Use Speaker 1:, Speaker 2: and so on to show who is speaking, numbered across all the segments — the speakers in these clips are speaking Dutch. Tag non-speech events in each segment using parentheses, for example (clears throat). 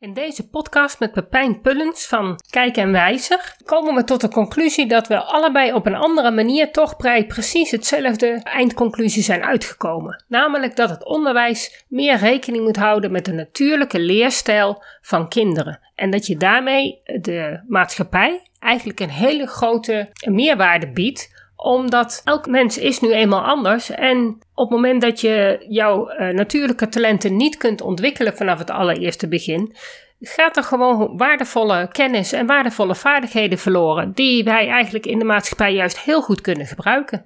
Speaker 1: In deze podcast met Pepijn Pullens van Kijk en Wijzer komen we tot de conclusie dat we allebei op een andere manier toch bij precies hetzelfde eindconclusie zijn uitgekomen. Namelijk dat het onderwijs meer rekening moet houden met de natuurlijke leerstijl van kinderen. En dat je daarmee de maatschappij eigenlijk een hele grote meerwaarde biedt omdat elk mens is nu eenmaal anders. En op het moment dat je jouw uh, natuurlijke talenten niet kunt ontwikkelen vanaf het allereerste begin, gaat er gewoon waardevolle kennis en waardevolle vaardigheden verloren, die wij eigenlijk in de maatschappij juist heel goed kunnen gebruiken.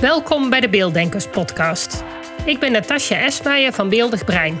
Speaker 1: Welkom bij de Beelddenkers Podcast. Ik ben Natasja Esmeijer van Beeldig Brein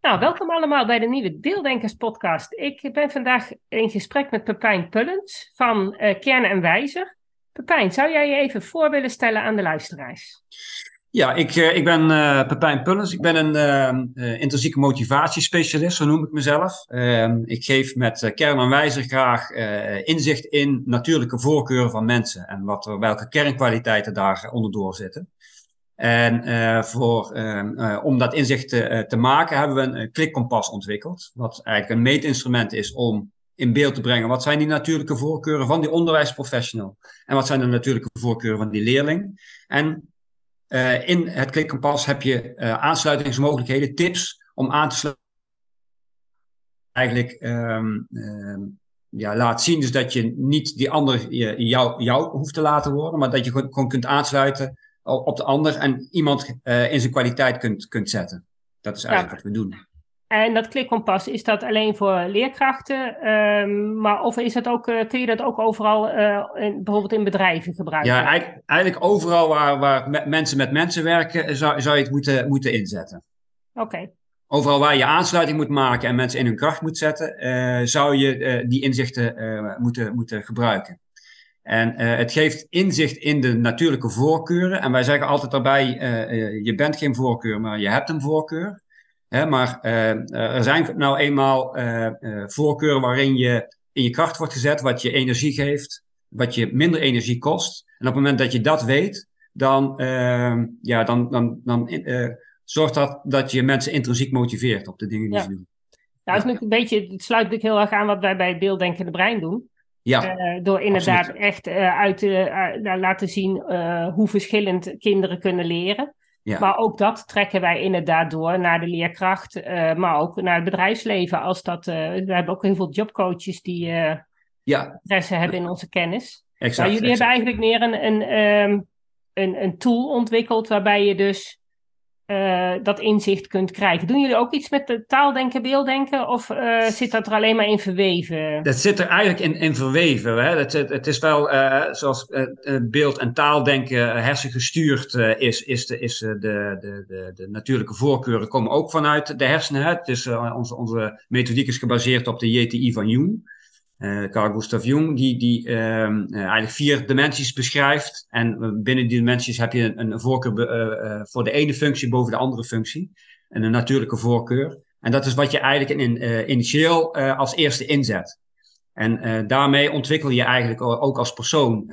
Speaker 1: Nou, welkom allemaal bij de nieuwe Deeldenkers podcast. Ik ben vandaag in gesprek met Pepijn Pullens van uh, Kern en Wijzer. Pepijn, zou jij je even voor willen stellen aan de luisteraars?
Speaker 2: Ja, ik, uh, ik ben uh, Pepijn Pullens. Ik ben een intrinsieke motivatiespecialist, zo noem ik mezelf. Ehm, ik geef met Kern en Wijzer graag inzicht in natuurlijke voorkeuren van mensen en wat welke kernkwaliteiten daar onderdoor zitten. En uh, voor, uh, om dat inzicht te, uh, te, maken hebben we een klikkompas ontwikkeld. Wat eigenlijk een meetinstrument is om in beeld te brengen. Wat zijn die natuurlijke voorkeuren van die onderwijsprofessional? En wat zijn de natuurlijke voorkeuren van die leerling? En in het klikkompas heb je aansluitingsmogelijkheden, tips om aan te sluiten. Eigenlijk um, ja, laat zien dus dat je niet die ander jou, jou hoeft te laten worden, maar dat je gewoon kunt aansluiten op de ander en iemand uh, in zijn kwaliteit kunt, kunt zetten. Dat is eigenlijk ja. wat we doen.
Speaker 1: En dat klikkompas, is dat alleen voor leerkrachten? Um, maar of is dat ook, uh, kun je dat ook overal, uh, in, bijvoorbeeld in bedrijven gebruiken?
Speaker 2: Ja, eigenlijk, eigenlijk overal waar, waar me mensen met mensen werken, zou, zou je het moeten, moeten inzetten.
Speaker 1: Oké. Okay.
Speaker 2: Overal waar je aansluiting moet maken en mensen in hun kracht moet zetten, uh, zou je die inzichten moeten, moeten gebruiken. En uh, het geeft inzicht in de natuurlijke voorkeuren. En wij zeggen altijd daarbij, uh, uh, je bent geen voorkeur, maar je hebt een voorkeur. Hè, maar er zijn nou eenmaal voorkeuren waarin je in je kracht wordt gezet, wat je energie geeft, wat je minder energie kost. En op het moment dat je dat weet, dan, ja, dan, dan, dan zorgt dat dat je mensen intrinsiek motiveert op de dingen die ja. ze doen.
Speaker 1: Nou, het, is een beetje, het sluit natuurlijk heel erg aan wat wij bij het beelddenkende brein doen. Ja, uh, door inderdaad echt uh, uit te uh, laten zien hoe verschillend kinderen kunnen leren. Ja. Maar ook dat trekken wij inderdaad door naar de leerkracht, maar ook naar het bedrijfsleven. Als dat, we hebben ook heel veel jobcoaches die ja. interesse hebben in onze kennis. Exact, maar jullie exact. hebben eigenlijk meer een, een, um, een, een tool ontwikkeld waarbij je dus uh, dat inzicht kunt krijgen. Doen jullie ook iets met de taaldenken, beelddenken? Of uh, zit dat er alleen maar in verweven?
Speaker 2: Dat zit er eigenlijk in, in verweven. Hè? Het, het, is wel uh, zoals beeld- en taaldenken hersengestuurd is, is, de, is de, de, de, natuurlijke voorkeuren komen ook vanuit de hersenen. Hè? Het is, onze, onze methodiek is gebaseerd op de JTI van Jung. Uh, Carl Gustav Jung, die, die uh, eigenlijk vier dimensies beschrijft. En binnen die dimensies heb je een, een voorkeur voor de ene functie boven de andere functie. En een natuurlijke voorkeur. En dat is wat je eigenlijk in, initieel als eerste inzet. En daarmee ontwikkel je eigenlijk ook als persoon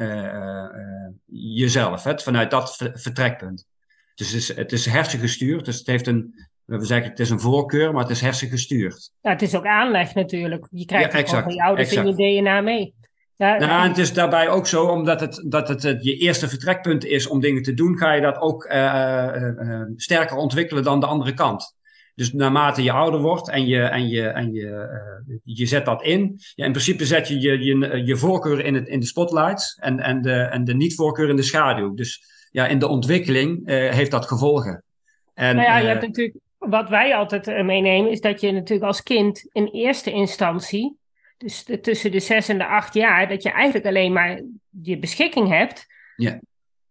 Speaker 2: jezelf, vanuit dat vertrekpunt. Dus het is, het is hersengestuurd, dus het heeft een, we zeggen het is een voorkeur, maar het is hersengestuurd.
Speaker 1: Ja, het is ook aanleg natuurlijk. Je krijgt ja, exact, van je ouders in je DNA mee.
Speaker 2: Ja, nou, en het is daarbij ook zo, omdat het, dat het, het, je eerste vertrekpunt is om dingen te doen, ga je dat ook uh, uh, uh, sterker ontwikkelen dan de andere kant. Dus naarmate je ouder wordt en je, en je, en je, je zet dat in, ja, in principe zet je je, je, je voorkeur in, het, in de spotlights en, en de, en de niet-voorkeur in de schaduw. Dus ja, in de ontwikkeling heeft dat gevolgen.
Speaker 1: En, nou ja, je hebt natuurlijk wat wij altijd meenemen, is dat je natuurlijk als kind in eerste instantie dus de, tussen de zes en de acht jaar, dat je eigenlijk alleen maar je beschikking hebt
Speaker 2: Ja.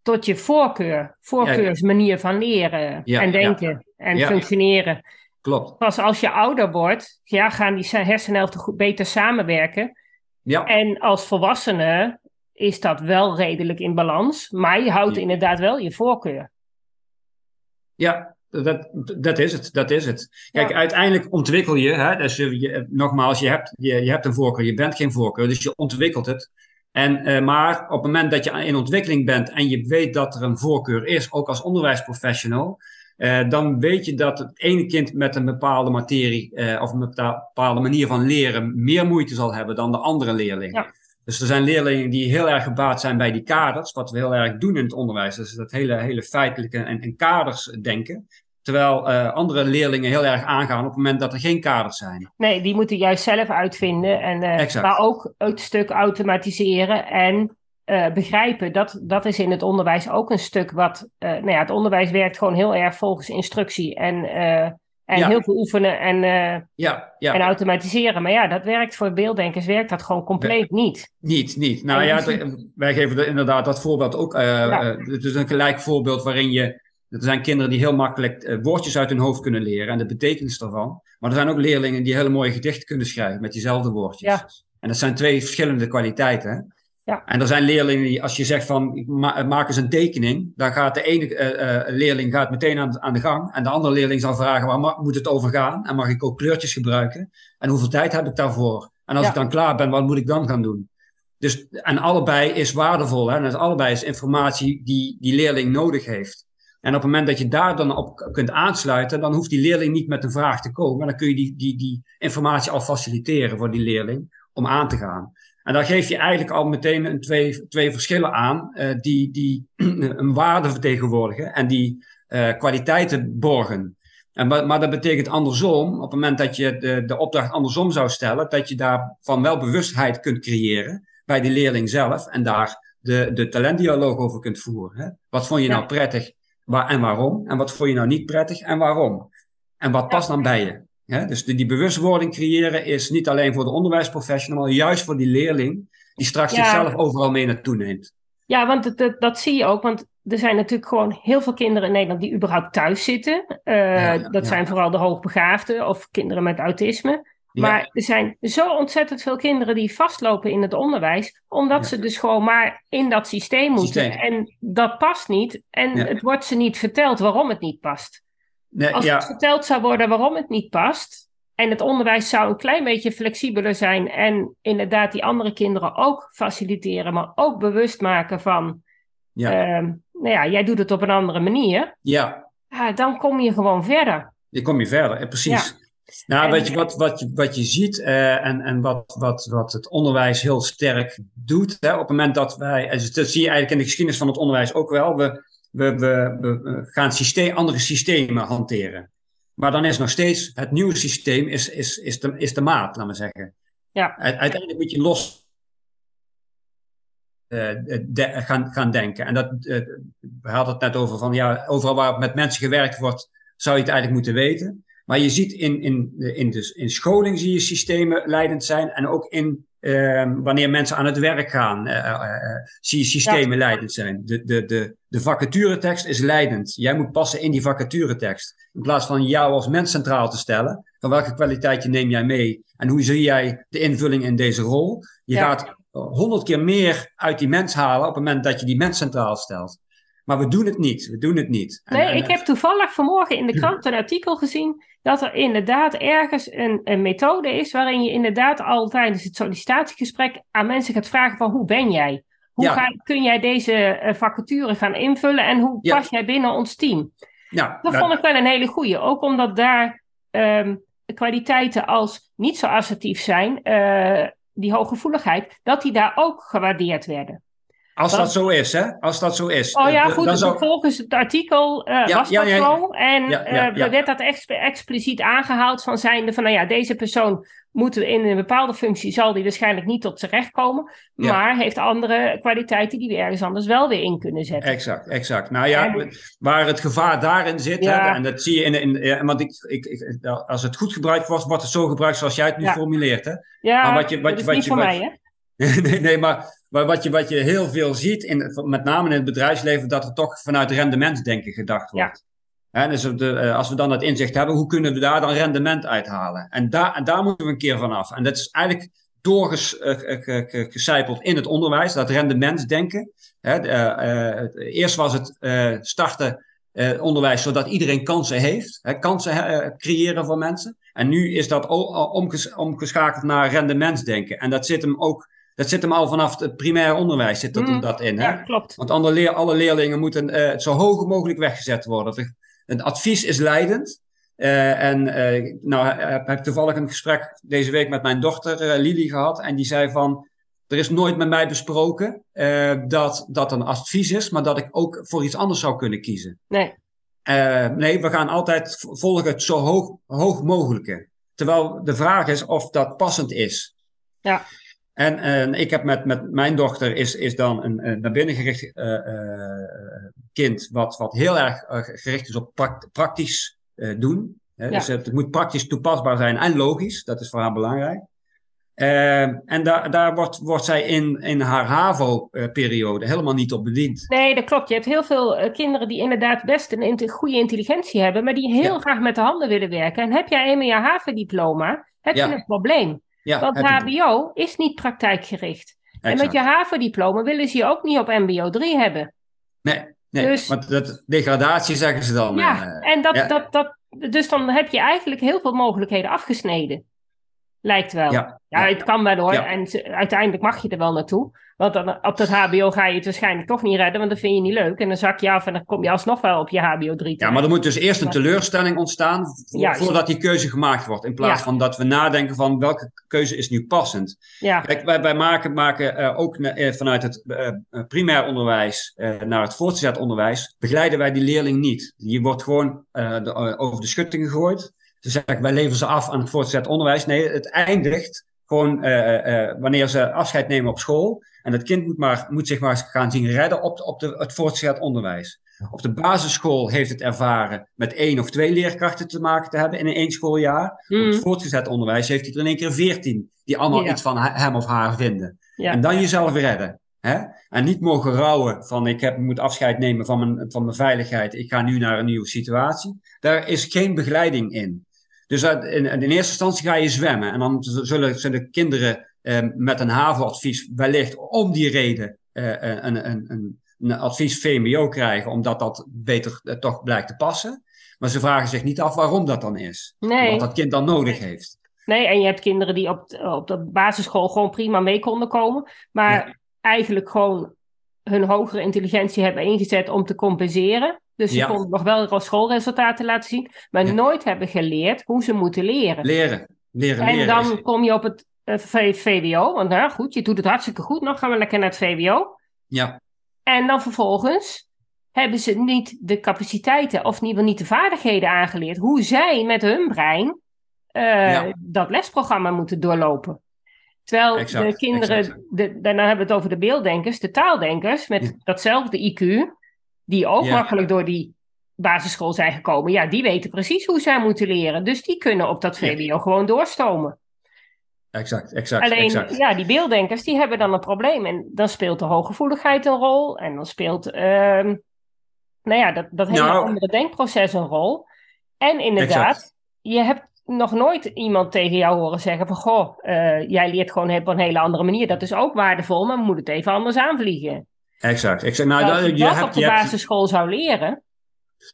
Speaker 1: tot je voorkeur, voorkeursmanier van leren en denken en
Speaker 2: Ja.
Speaker 1: functioneren.
Speaker 2: Klopt.
Speaker 1: Pas als je ouder wordt, ja, gaan die hersenhelften goed, beter samenwerken.
Speaker 2: Ja,
Speaker 1: En als volwassene is dat wel redelijk in balans, maar je houdt
Speaker 2: Ja.
Speaker 1: inderdaad wel je voorkeur.
Speaker 2: ja dat, dat is het. Dat is het. Kijk,
Speaker 1: Ja.
Speaker 2: uiteindelijk ontwikkel je, hè, dus je, je- nogmaals, je hebt, je, je hebt een voorkeur, je bent geen voorkeur, dus je ontwikkelt het. En, eh, maar op het moment dat je in ontwikkeling bent en je weet dat er een voorkeur is, ook als onderwijsprofessional, eh, dan weet je dat het ene kind met een bepaalde materie eh, of een bepaalde manier van leren meer moeite zal hebben dan de andere leerling.
Speaker 1: Ja.
Speaker 2: Dus er zijn leerlingen die heel erg gebaat zijn bij die kaders, wat we heel erg doen in het onderwijs. Dus dat hele, hele feitelijke en, en kaders denken. Terwijl eh, andere leerlingen heel erg aangaan op het moment dat er geen kaders zijn.
Speaker 1: Nee, die moeten juist zelf uitvinden. En, eh. Maar ook het stuk automatiseren en eh, begrijpen. Dat, dat is in het onderwijs ook een stuk wat. nou ja, het onderwijs werkt gewoon heel erg volgens instructie. En, en
Speaker 2: Ja.
Speaker 1: heel veel oefenen en, eh,
Speaker 2: Ja, ja.
Speaker 1: en automatiseren. Maar ja, dat werkt voor beelddenkers werkt dat gewoon compleet niet.
Speaker 2: Niet, niet. Nou
Speaker 1: En
Speaker 2: ja, wij geven er inderdaad dat voorbeeld ook.
Speaker 1: Ja.
Speaker 2: eh, het is een gelijk voorbeeld waarin je. Er zijn kinderen die heel makkelijk woordjes uit hun hoofd kunnen leren en de betekenis daarvan. Maar er zijn ook leerlingen die hele mooie gedichten kunnen schrijven met diezelfde woordjes.
Speaker 1: Ja.
Speaker 2: En dat zijn twee verschillende kwaliteiten.
Speaker 1: Ja.
Speaker 2: En er zijn leerlingen die, als je zegt van ma maak eens een tekening, dan gaat de ene eh, eh, leerling gaat meteen aan, aan de gang. En de andere leerling zal vragen waar moet het over gaan? En mag ik ook kleurtjes gebruiken? En hoeveel tijd heb ik daarvoor? En als
Speaker 1: Ja.
Speaker 2: ik dan klaar ben, wat moet ik dan gaan doen? Dus, en allebei is waardevol. Hè? En is allebei is informatie die die leerling nodig heeft. En op het moment dat je daar dan op kunt aansluiten, dan hoeft die leerling niet met een vraag te komen. En dan kun je die, die, die informatie al faciliteren voor die leerling om aan te gaan. En dan geef je eigenlijk al meteen een twee, twee verschillen aan eh, die, die (clears throat) een waarde vertegenwoordigen en die eh, kwaliteiten borgen. En, maar, dat betekent andersom, op het moment dat je de, de opdracht andersom zou stellen, dat je daarvan wel bewustheid kunt creëren bij die leerling zelf en daar de, de talentdialoog over kunt voeren. Hè? Wat vond je
Speaker 1: Ja.
Speaker 2: nou prettig waar, en waarom? En wat vond je nou niet prettig en waarom? En wat past dan bij je? Dus die, die bewustwording creëren is niet alleen voor de onderwijsprofessional, maar juist voor die leerling die straks
Speaker 1: Ja.
Speaker 2: zichzelf overal mee naartoe neemt.
Speaker 1: Ja, want dat, zie je ook. Want er zijn natuurlijk gewoon heel veel kinderen in Nederland die überhaupt thuis zitten. Eh,
Speaker 2: Ja, ja,
Speaker 1: dat zijn vooral de hoogbegaafden of kinderen met autisme. Maar er zijn zo ontzettend veel kinderen die vastlopen in het onderwijs, omdat ze dus gewoon maar in dat systeem moeten.
Speaker 2: Systeem.
Speaker 1: En dat past niet. En het wordt ze niet verteld waarom het niet past.
Speaker 2: Nee,
Speaker 1: Als
Speaker 2: ja,
Speaker 1: het verteld zou worden waarom het niet past, en het onderwijs zou een klein beetje flexibeler zijn en inderdaad die andere kinderen ook faciliteren, maar ook bewust maken van,
Speaker 2: ja,
Speaker 1: ehm, nou ja, jij doet het op een andere manier,
Speaker 2: ja,
Speaker 1: dan kom je gewoon verder.
Speaker 2: dan kom je verder, eh, precies. Nou,
Speaker 1: En-
Speaker 2: weet je, wat, wat, je, wat je ziet eh, en, en wat, wat, wat het onderwijs heel sterk doet, hè, op het moment dat wij, en dat zie je eigenlijk in de geschiedenis van het onderwijs ook wel, we, we, we, we we gaan systeem, andere systemen hanteren. Maar dan is nog steeds het nieuwe systeem is, is, is, de, is de maat, laat maar zeggen.
Speaker 1: Ja.
Speaker 2: Uiteindelijk moet je los eh, de- gaan, gaan denken. En dat, eh, we hadden het net over van, ja, overal waar met mensen gewerkt wordt, zou je het eigenlijk moeten weten. Maar je ziet in, in, in, dus in scholing zie je systemen leidend zijn. En ook in wanneer mensen aan het werk gaan, eh, eh, eh, zie je systemen leidend zijn. De, de, de, de vacaturetekst is leidend. Jij moet passen in die vacaturetekst. In plaats van jou als mens centraal te stellen. Van welke kwaliteiten neem jij mee? En hoe zie jij de invulling in deze rol? Je
Speaker 1: Ja.
Speaker 2: gaat honderd keer meer uit die mens halen op het moment dat je die mens centraal stelt. Maar we doen het niet. We doen het niet. En-
Speaker 1: Nee,
Speaker 2: en-
Speaker 1: ik heb toevallig vanmorgen in de krant (clears throat) een artikel gezien dat er inderdaad ergens een, een methode is waarin je inderdaad al tijdens het sollicitatiegesprek aan mensen gaat vragen van hoe ben jij? Hoe
Speaker 2: Ja.
Speaker 1: ga, kun jij deze eh, vacature gaan invullen en hoe
Speaker 2: Ja.
Speaker 1: pas jij binnen ons team?
Speaker 2: Ja,
Speaker 1: Dat
Speaker 2: nou,
Speaker 1: vond ik wel een hele goeie. Ook omdat daar ehm, kwaliteiten als niet zo assertief zijn, eh, die hooggevoeligheid, dat die daar ook gewaardeerd werden.
Speaker 2: Als
Speaker 1: dat-
Speaker 2: dat zo is, hè? Als dat zo is.
Speaker 1: Oh ja,
Speaker 2: eh,
Speaker 1: goed,
Speaker 2: dan zou-
Speaker 1: volgens het artikel eh,
Speaker 2: Ja,
Speaker 1: was
Speaker 2: ja,
Speaker 1: dat
Speaker 2: ja,
Speaker 1: zo. En
Speaker 2: ja.
Speaker 1: werd dat exp- expliciet aangehaald van zijnde van, nou ja, deze persoon moeten in een bepaalde functie zal die waarschijnlijk niet tot zijn recht komen, maar heeft andere kwaliteiten die we ergens anders wel weer in kunnen zetten.
Speaker 2: Exact, exact. Nou ja,
Speaker 1: En-
Speaker 2: waar het gevaar daarin zit, hè, en dat zie je in, in want ik, ik, ik, als het goed gebruikt wordt, wordt het zo gebruikt zoals jij het nu formuleert. Hè?
Speaker 1: Ja,
Speaker 2: Maar wat je- wat
Speaker 1: dat is
Speaker 2: wat
Speaker 1: niet voor mij, hè? (laughs)
Speaker 2: nee, nee, maar, maar wat, je, wat je heel veel ziet, in, met name in het bedrijfsleven, dat er toch vanuit rendementsdenken gedacht
Speaker 1: Ja.
Speaker 2: wordt. Hè, dus de, eh, als we dan het inzicht hebben, hoe kunnen we daar dan rendement uithalen? En daar, en daar moeten we een keer van af. En dat is eigenlijk doorgecijpeld in het onderwijs, dat de, eh, eh, eerst was het eh, starten eh, onderwijs zodat iedereen kansen heeft, hè, kansen eh, creëren voor mensen. En nu is dat omges- omgeschakeld naar rendementsdenken. En dat zit hem ook, dat zit hem al vanaf het primair onderwijs zit dat,
Speaker 1: Mm,
Speaker 2: dat in. Hè?
Speaker 1: Ja, klopt.
Speaker 2: Want alle, leer, alle leerlingen moeten eh, zo hoog mogelijk weggezet worden. Het- Het advies is leidend. Eh, en eh, nou heb, heb toevallig een gesprek deze week met mijn dochter Lili gehad. En die zei van, er is nooit met mij besproken dat dat een advies is, maar dat ik ook voor iets anders zou kunnen kiezen.
Speaker 1: Nee.
Speaker 2: Nee, we gaan altijd volgen het zo hoog, hoog mogelijke. Terwijl de vraag is of dat passend is.
Speaker 1: Ja.
Speaker 2: En, en ik heb met, met mijn dochter is, is dan een, een naar binnen gericht eh, eh, kind wat, wat heel erg eh, gericht is op praktisch doen. Hè?
Speaker 1: Ja.
Speaker 2: Dus het, moet praktisch toepasbaar zijn en logisch. Dat is voor haar belangrijk. Eh, en daar, daar wordt, wordt zij in, in haar HAVO-periode helemaal niet op bediend.
Speaker 1: Nee, dat klopt. Je hebt heel veel kinderen die inderdaad best een int- goede intelligentie hebben, maar die heel
Speaker 2: Ja.
Speaker 1: graag met de handen willen werken. En heb jij eenmaal je HAVO-diploma, heb
Speaker 2: Ja.
Speaker 1: je een probleem.
Speaker 2: Ja,
Speaker 1: Want HBO is niet praktijkgericht. En met je HAVO-diploma willen ze je ook niet op MBO 3 hebben.
Speaker 2: Nee, nee
Speaker 1: Dus-
Speaker 2: want dat, degradatie zeggen ze dan.
Speaker 1: ja,
Speaker 2: eh.
Speaker 1: en dat,
Speaker 2: ja.
Speaker 1: Dat, dat, dus dan heb je eigenlijk heel veel mogelijkheden afgesneden. Lijkt wel.
Speaker 2: ja,
Speaker 1: Ja,
Speaker 2: ja.
Speaker 1: het kan wel hoor. En uiteindelijk mag je er wel naartoe. Want dan, op dat HBO ga je het waarschijnlijk toch niet redden, want dat vind je niet leuk. En dan zak je af en dan kom je alsnog wel op je HBO 3
Speaker 2: Ja, maar er moet dus eerst een teleurstelling ontstaan
Speaker 1: Juist.
Speaker 2: voordat die keuze gemaakt wordt. In plaats
Speaker 1: Ja.
Speaker 2: van dat we nadenken van welke keuze is nu passend.
Speaker 1: Ja,
Speaker 2: Kijk, wij, wij maken, maken eh, ook eh, vanuit het eh, primair onderwijs naar het voortgezet onderwijs, begeleiden wij die leerling niet. Die wordt gewoon de- over de schutting gegooid. Ze zeggen, wij leveren ze af aan het voortgezet onderwijs. Nee, het eindigt gewoon wanneer ze afscheid nemen op school. En het kind moet, maar, moet zich maar eens gaan zien redden op, de- op de, het voortgezet onderwijs. Op de basisschool heeft het ervaren met één of twee leerkrachten te maken te hebben in een één schooljaar. Op het voortgezet onderwijs heeft hij er in één keer veertien die allemaal
Speaker 1: Ja.
Speaker 2: iets van he- hem of haar vinden.
Speaker 1: ja.
Speaker 2: En dan jezelf redden. Hè? En niet mogen rouwen van ik heb, moet afscheid nemen van mijn, van mijn veiligheid. Ik ga nu naar een nieuwe situatie. Daar is geen begeleiding in. Dus in, in eerste instantie ga je zwemmen. En dan zullen, zullen kinderen eh, met een HAVO-advies wellicht om die reden eh, een, een, een, een advies VMBO krijgen. Omdat dat beter eh, toch blijkt te passen. Maar ze vragen zich niet af waarom dat dan is.
Speaker 1: Nee.
Speaker 2: Wat dat kind dan nodig heeft.
Speaker 1: nee, en je hebt kinderen die op, op de basisschool gewoon prima mee konden komen. Maar eigenlijk gewoon hun hogere intelligentie hebben ingezet om te compenseren. Dus ze
Speaker 2: Ja.
Speaker 1: konden nog wel schoolresultaten laten zien. Maar
Speaker 2: Ja.
Speaker 1: nooit hebben geleerd hoe ze moeten leren.
Speaker 2: Leren. Leren,
Speaker 1: En
Speaker 2: leren.
Speaker 1: dan kom je op het eh, VWO. Want nou goed, je doet het hartstikke goed. nog gaan we lekker naar het VWO.
Speaker 2: Ja,
Speaker 1: En dan vervolgens hebben ze niet de capaciteiten of in ieder geval niet de vaardigheden aangeleerd hoe zij met hun brein eh,
Speaker 2: Ja.
Speaker 1: dat lesprogramma moeten doorlopen. Terwijl
Speaker 2: Exact,
Speaker 1: de kinderen,
Speaker 2: exact.
Speaker 1: de, daarna hebben we het over de beelddenkers, de taaldenkers met
Speaker 2: Ja.
Speaker 1: datzelfde IQ, die ook
Speaker 2: Ja.
Speaker 1: makkelijk door die basisschool zijn gekomen. Ja, die weten precies hoe zij moeten leren. Dus die kunnen op dat. VWO gewoon doorstomen.
Speaker 2: Exact, exact,
Speaker 1: Alleen,
Speaker 2: exact.
Speaker 1: ja, die beelddenkers, die hebben dan een probleem. En dan speelt de hooggevoeligheid een rol. En dan speelt, ehm, nou ja, dat, dat hele
Speaker 2: Nou.
Speaker 1: andere denkproces een rol. En inderdaad,
Speaker 2: Exact.
Speaker 1: je hebt nog nooit iemand tegen jou horen zeggen van... Goh, eh, jij leert gewoon op een hele andere manier. Dat is ook waardevol, maar we moeten het even anders aanvliegen.
Speaker 2: Exact. exact. Nou,
Speaker 1: Als
Speaker 2: dat-
Speaker 1: je
Speaker 2: je
Speaker 1: dat
Speaker 2: hebt,
Speaker 1: op de
Speaker 2: je hebt-
Speaker 1: basisschool zou leren...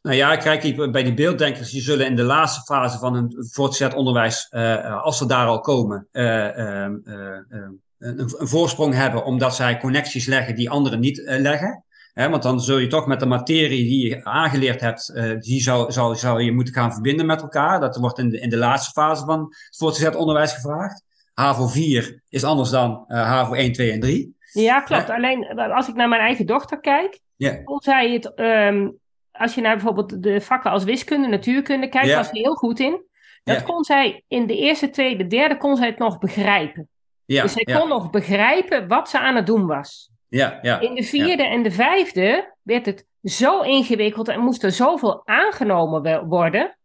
Speaker 2: nou ja, kijk, bij die beelddenkers, die zullen in de laatste fase van hun voortgezet onderwijs, eh, als ze daar al komen, eh, ehm, eh, ehm, een, een voorsprong hebben, omdat zij connecties leggen die anderen niet leggen. Hè, want dan zul je toch met de materie die je aangeleerd hebt, die zou, zou, zou je moeten gaan verbinden met elkaar. Dat wordt in de, in de laatste fase van het voortgezet onderwijs gevraagd. HAVO 4 is anders dan HAVO 1, 2 en 3.
Speaker 1: Ja, klopt. Alleen als ik naar mijn eigen dochter kijk...
Speaker 2: Ja.
Speaker 1: Hoe zij het, ehm, als je naar bijvoorbeeld de vakken als wiskunde, natuurkunde kijkt,
Speaker 2: Ja.
Speaker 1: was ze heel goed in. Dat kon zij in de eerste, tweede, derde kon zij het nog begrijpen.
Speaker 2: Ja,
Speaker 1: dus zij kon nog begrijpen wat ze aan het doen was.
Speaker 2: ja, ja.
Speaker 1: In de vierde en de vijfde werd het zo ingewikkeld en moest er zoveel aangenomen worden.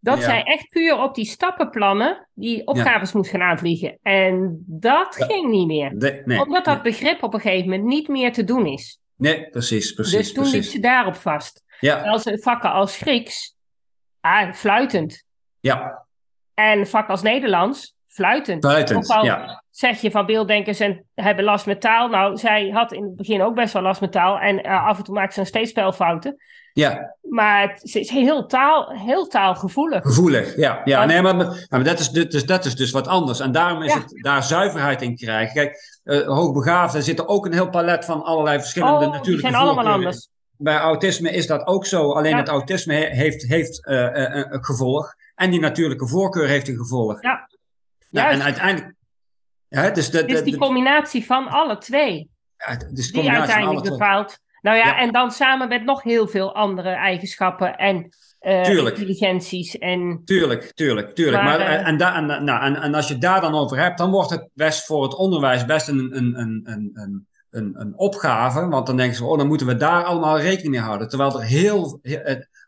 Speaker 1: Dat zij echt puur op die stappenplannen die opgaves moest gaan aanvliegen. En dat ging niet meer.
Speaker 2: Nee,
Speaker 1: Omdat dat
Speaker 2: nee.
Speaker 1: begrip op een gegeven moment niet meer te doen is.
Speaker 2: Nee, precies, precies.
Speaker 1: dus toen liep
Speaker 2: precies.
Speaker 1: ze daarop vast.
Speaker 2: Ja,
Speaker 1: Als vakken als Grieks, ah, fluitend.
Speaker 2: ja,
Speaker 1: En vak als Nederlands, fluitend. al
Speaker 2: Ja,
Speaker 1: zeg je van beelddenkers en hebben last met taal. Nou, zij had in het begin ook best wel last met taal. En eh, af en toe maakte ze een steeds spelfouten.
Speaker 2: ja,
Speaker 1: Maar het, ze is heel, taal, heel taalgevoelig.
Speaker 2: gevoelig. Ja, ja. Nee, maar, maar dat, is, dus, dat is dus wat anders. En daarom is
Speaker 1: Ja.
Speaker 2: het daar zuiverheid in krijgen. Kijk, eh hoogbegaafden zitten ook een heel palet van allerlei verschillende
Speaker 1: Oh, die zijn allemaal anders.
Speaker 2: Bij autisme is dat ook zo. Alleen
Speaker 1: Ja.
Speaker 2: het autisme he- heeft, heeft eh, eh, een, gevolg. En die natuurlijke voorkeur heeft een gevolg.
Speaker 1: Ja.
Speaker 2: Nou, en uiteindelijk. Ja, dus de,
Speaker 1: Het is
Speaker 2: de-
Speaker 1: die combinatie van alle twee.
Speaker 2: ja, de
Speaker 1: Die uiteindelijk bepaalt. Nou ja,
Speaker 2: Ja.
Speaker 1: en dan samen met nog heel veel andere eigenschappen en eh,
Speaker 2: Tuurlijk.
Speaker 1: intelligenties. En
Speaker 2: Tuurlijk, tuurlijk, tuurlijk.
Speaker 1: Maar,
Speaker 2: Maar, en, en, da- en, nou, en, en als je het daar dan over hebt, dan wordt het best voor het onderwijs best een, een, een, een, een, een, een opgave. Want dan denken ze, oh, dan moeten we daar allemaal rekening mee houden. Terwijl er heel,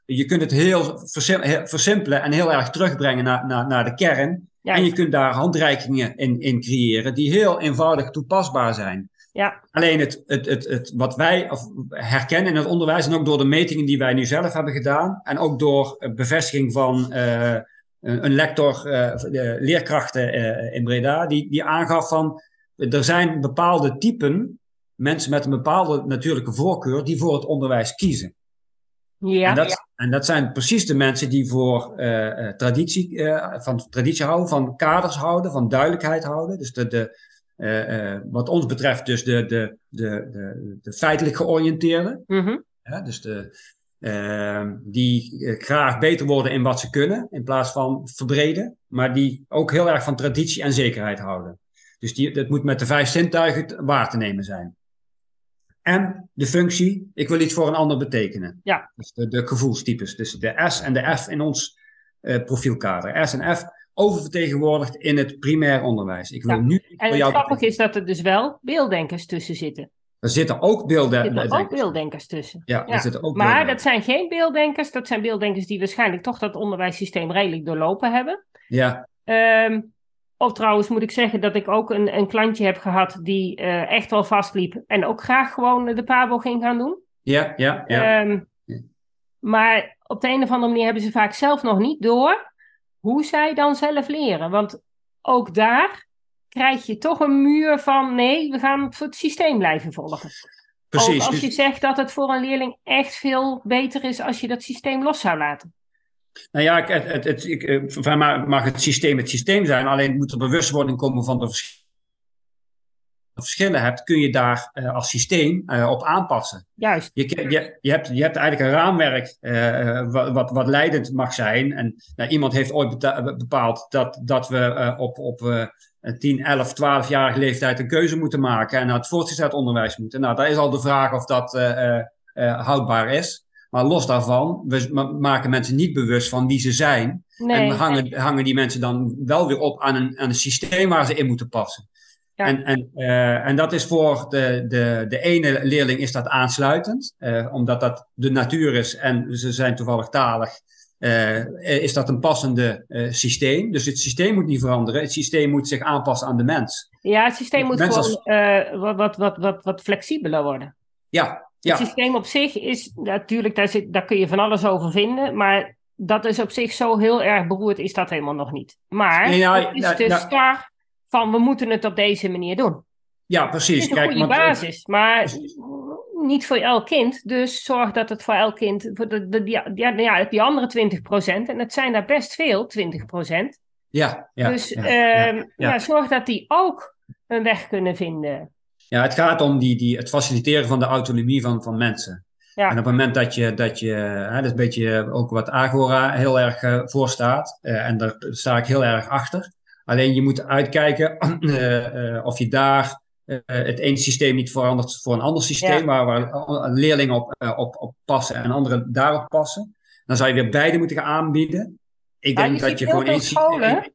Speaker 2: je kunt het heel, versim- heel versimpelen en heel erg terugbrengen naar, naar, naar de kern.
Speaker 1: ja,
Speaker 2: En je kunt daar handreikingen in, in creëren die heel eenvoudig toepasbaar zijn.
Speaker 1: ja,
Speaker 2: Alleen het, het, het, het, wat wij herkennen in het onderwijs, en ook door de metingen die wij nu zelf hebben gedaan, en ook door eh, bevestiging van eh, een lector, eh, leerkrachten in Breda, die, die aangaf van er zijn bepaalde typen, mensen met een bepaalde natuurlijke voorkeur, die voor het onderwijs kiezen.
Speaker 1: ja,
Speaker 2: En, dat, en dat zijn precies de mensen die voor eh, eh, traditie, eh, van traditie houden, van kaders houden, van duidelijkheid houden. Dus de, de, wat ons betreft dus de, de, de, de, de feitelijk georiënteerde. Hè? Dus de, eh, die graag beter worden in wat ze kunnen, in plaats van verbreden. Maar die ook heel erg van traditie en zekerheid houden. Dus die, dat moet met de vijf zintuigen waar te nemen zijn. En de functie, ik wil iets voor een ander betekenen.
Speaker 1: Ja.
Speaker 2: Dus de, de gevoelstypes. Dus de S en de F in ons eh, profielkader. S en F oververtegenwoordigd in het primair onderwijs. Ik wil
Speaker 1: Ja.
Speaker 2: nu
Speaker 1: En het
Speaker 2: jou
Speaker 1: grappige is dat er dus wel beelddenkers tussen zitten.
Speaker 2: Er zitten ook beelden.
Speaker 1: Er zitten ook beelddenkers tussen.
Speaker 2: Ja,
Speaker 1: Ja.
Speaker 2: er zitten ook
Speaker 1: Maar dat zijn geen beelddenkers. Dat zijn beelddenkers die waarschijnlijk toch dat onderwijssysteem redelijk doorlopen hebben.
Speaker 2: Ja,
Speaker 1: Ehm, of trouwens moet ik zeggen dat ik ook een, een klantje heb gehad die eh, echt wel vastliep. En ook graag gewoon de Pabo ging gaan doen.
Speaker 2: ja, ja. ja.
Speaker 1: Ehm,
Speaker 2: Ja.
Speaker 1: maar op de een of andere manier hebben ze vaak zelf nog niet door hoe zij dan zelf leren. Want ook daar krijg je toch een muur van nee, we gaan het systeem blijven volgen.
Speaker 2: Precies.
Speaker 1: Ook als
Speaker 2: Dus-
Speaker 1: je zegt dat het voor een leerling echt veel beter is als je dat systeem los zou laten.
Speaker 2: Nou ja, het, het, het, ik, eh, mij mag- het systeem het systeem zijn, alleen moet er bewustwording komen van de vers- verschillen hebt, kun je daar eh, als systeem eh, op aanpassen.
Speaker 1: Juist.
Speaker 2: Je, je, je, hebt, je hebt eigenlijk een raamwerk wat, wat, wat leidend mag zijn. En nou, iemand heeft ooit bepaald dat, dat we op, op eh, 10, 11, 12-jarige leeftijd een keuze moeten maken en naar het voortgezet onderwijs moeten. Nou, daar is al de vraag of dat houdbaar is. Maar los daarvan, we ma- maken mensen niet bewust van wie ze zijn.
Speaker 1: Nee,
Speaker 2: en hangen, hangen die mensen dan wel weer op aan een, aan een systeem waar ze in moeten passen.
Speaker 1: Ja.
Speaker 2: En, en, eh, en dat is voor de, de, de ene leerling is dat aansluitend, eh, omdat dat de natuur is en ze zijn toevallig talig. eh, is dat een passende systeem. Dus het systeem moet niet veranderen. Het systeem moet zich aanpassen aan de mens.
Speaker 1: Ja, het systeem moet gewoon wat, wat, wat, wat, wat flexibeler worden.
Speaker 2: Ja, ja.
Speaker 1: Het systeem op zich is natuurlijk, daar, zit, daar kun je van alles over vinden, maar dat is op zich zo heel erg beroerd, is dat helemaal nog niet. Maar
Speaker 2: Nee, nou,
Speaker 1: het is
Speaker 2: nou,
Speaker 1: de
Speaker 2: nou-
Speaker 1: start van we moeten het op deze manier doen.
Speaker 2: ja,
Speaker 1: Het
Speaker 2: precies.
Speaker 1: is een goede
Speaker 2: want, eh,
Speaker 1: basis, maar
Speaker 2: precies.
Speaker 1: niet voor elk kind. Dus zorg dat het voor elk kind, voor de, de, die, ja, ja, die andere 20%, en het zijn daar best veel, 20%.
Speaker 2: Ja, ja,
Speaker 1: dus
Speaker 2: ja,
Speaker 1: ehm,
Speaker 2: ja.
Speaker 1: ja, zorg dat die ook een weg kunnen vinden.
Speaker 2: Ja, het gaat om die, die, het faciliteren van de autonomie van, van mensen.
Speaker 1: Ja.
Speaker 2: En op het moment dat je, dat je hè, dat is een beetje ook wat Agora heel erg eh, voor staat, eh, en daar sta ik heel erg achter. Alleen je moet uitkijken (clears throat) eh, of je daar het ene systeem niet verandert voor een ander systeem,
Speaker 1: Ja.
Speaker 2: waar, waar leerlingen op, op, op passen en anderen daarop passen. Dan zou je weer beide moeten gaan aanbieden. ik denk dat je gewoon
Speaker 1: eens scholen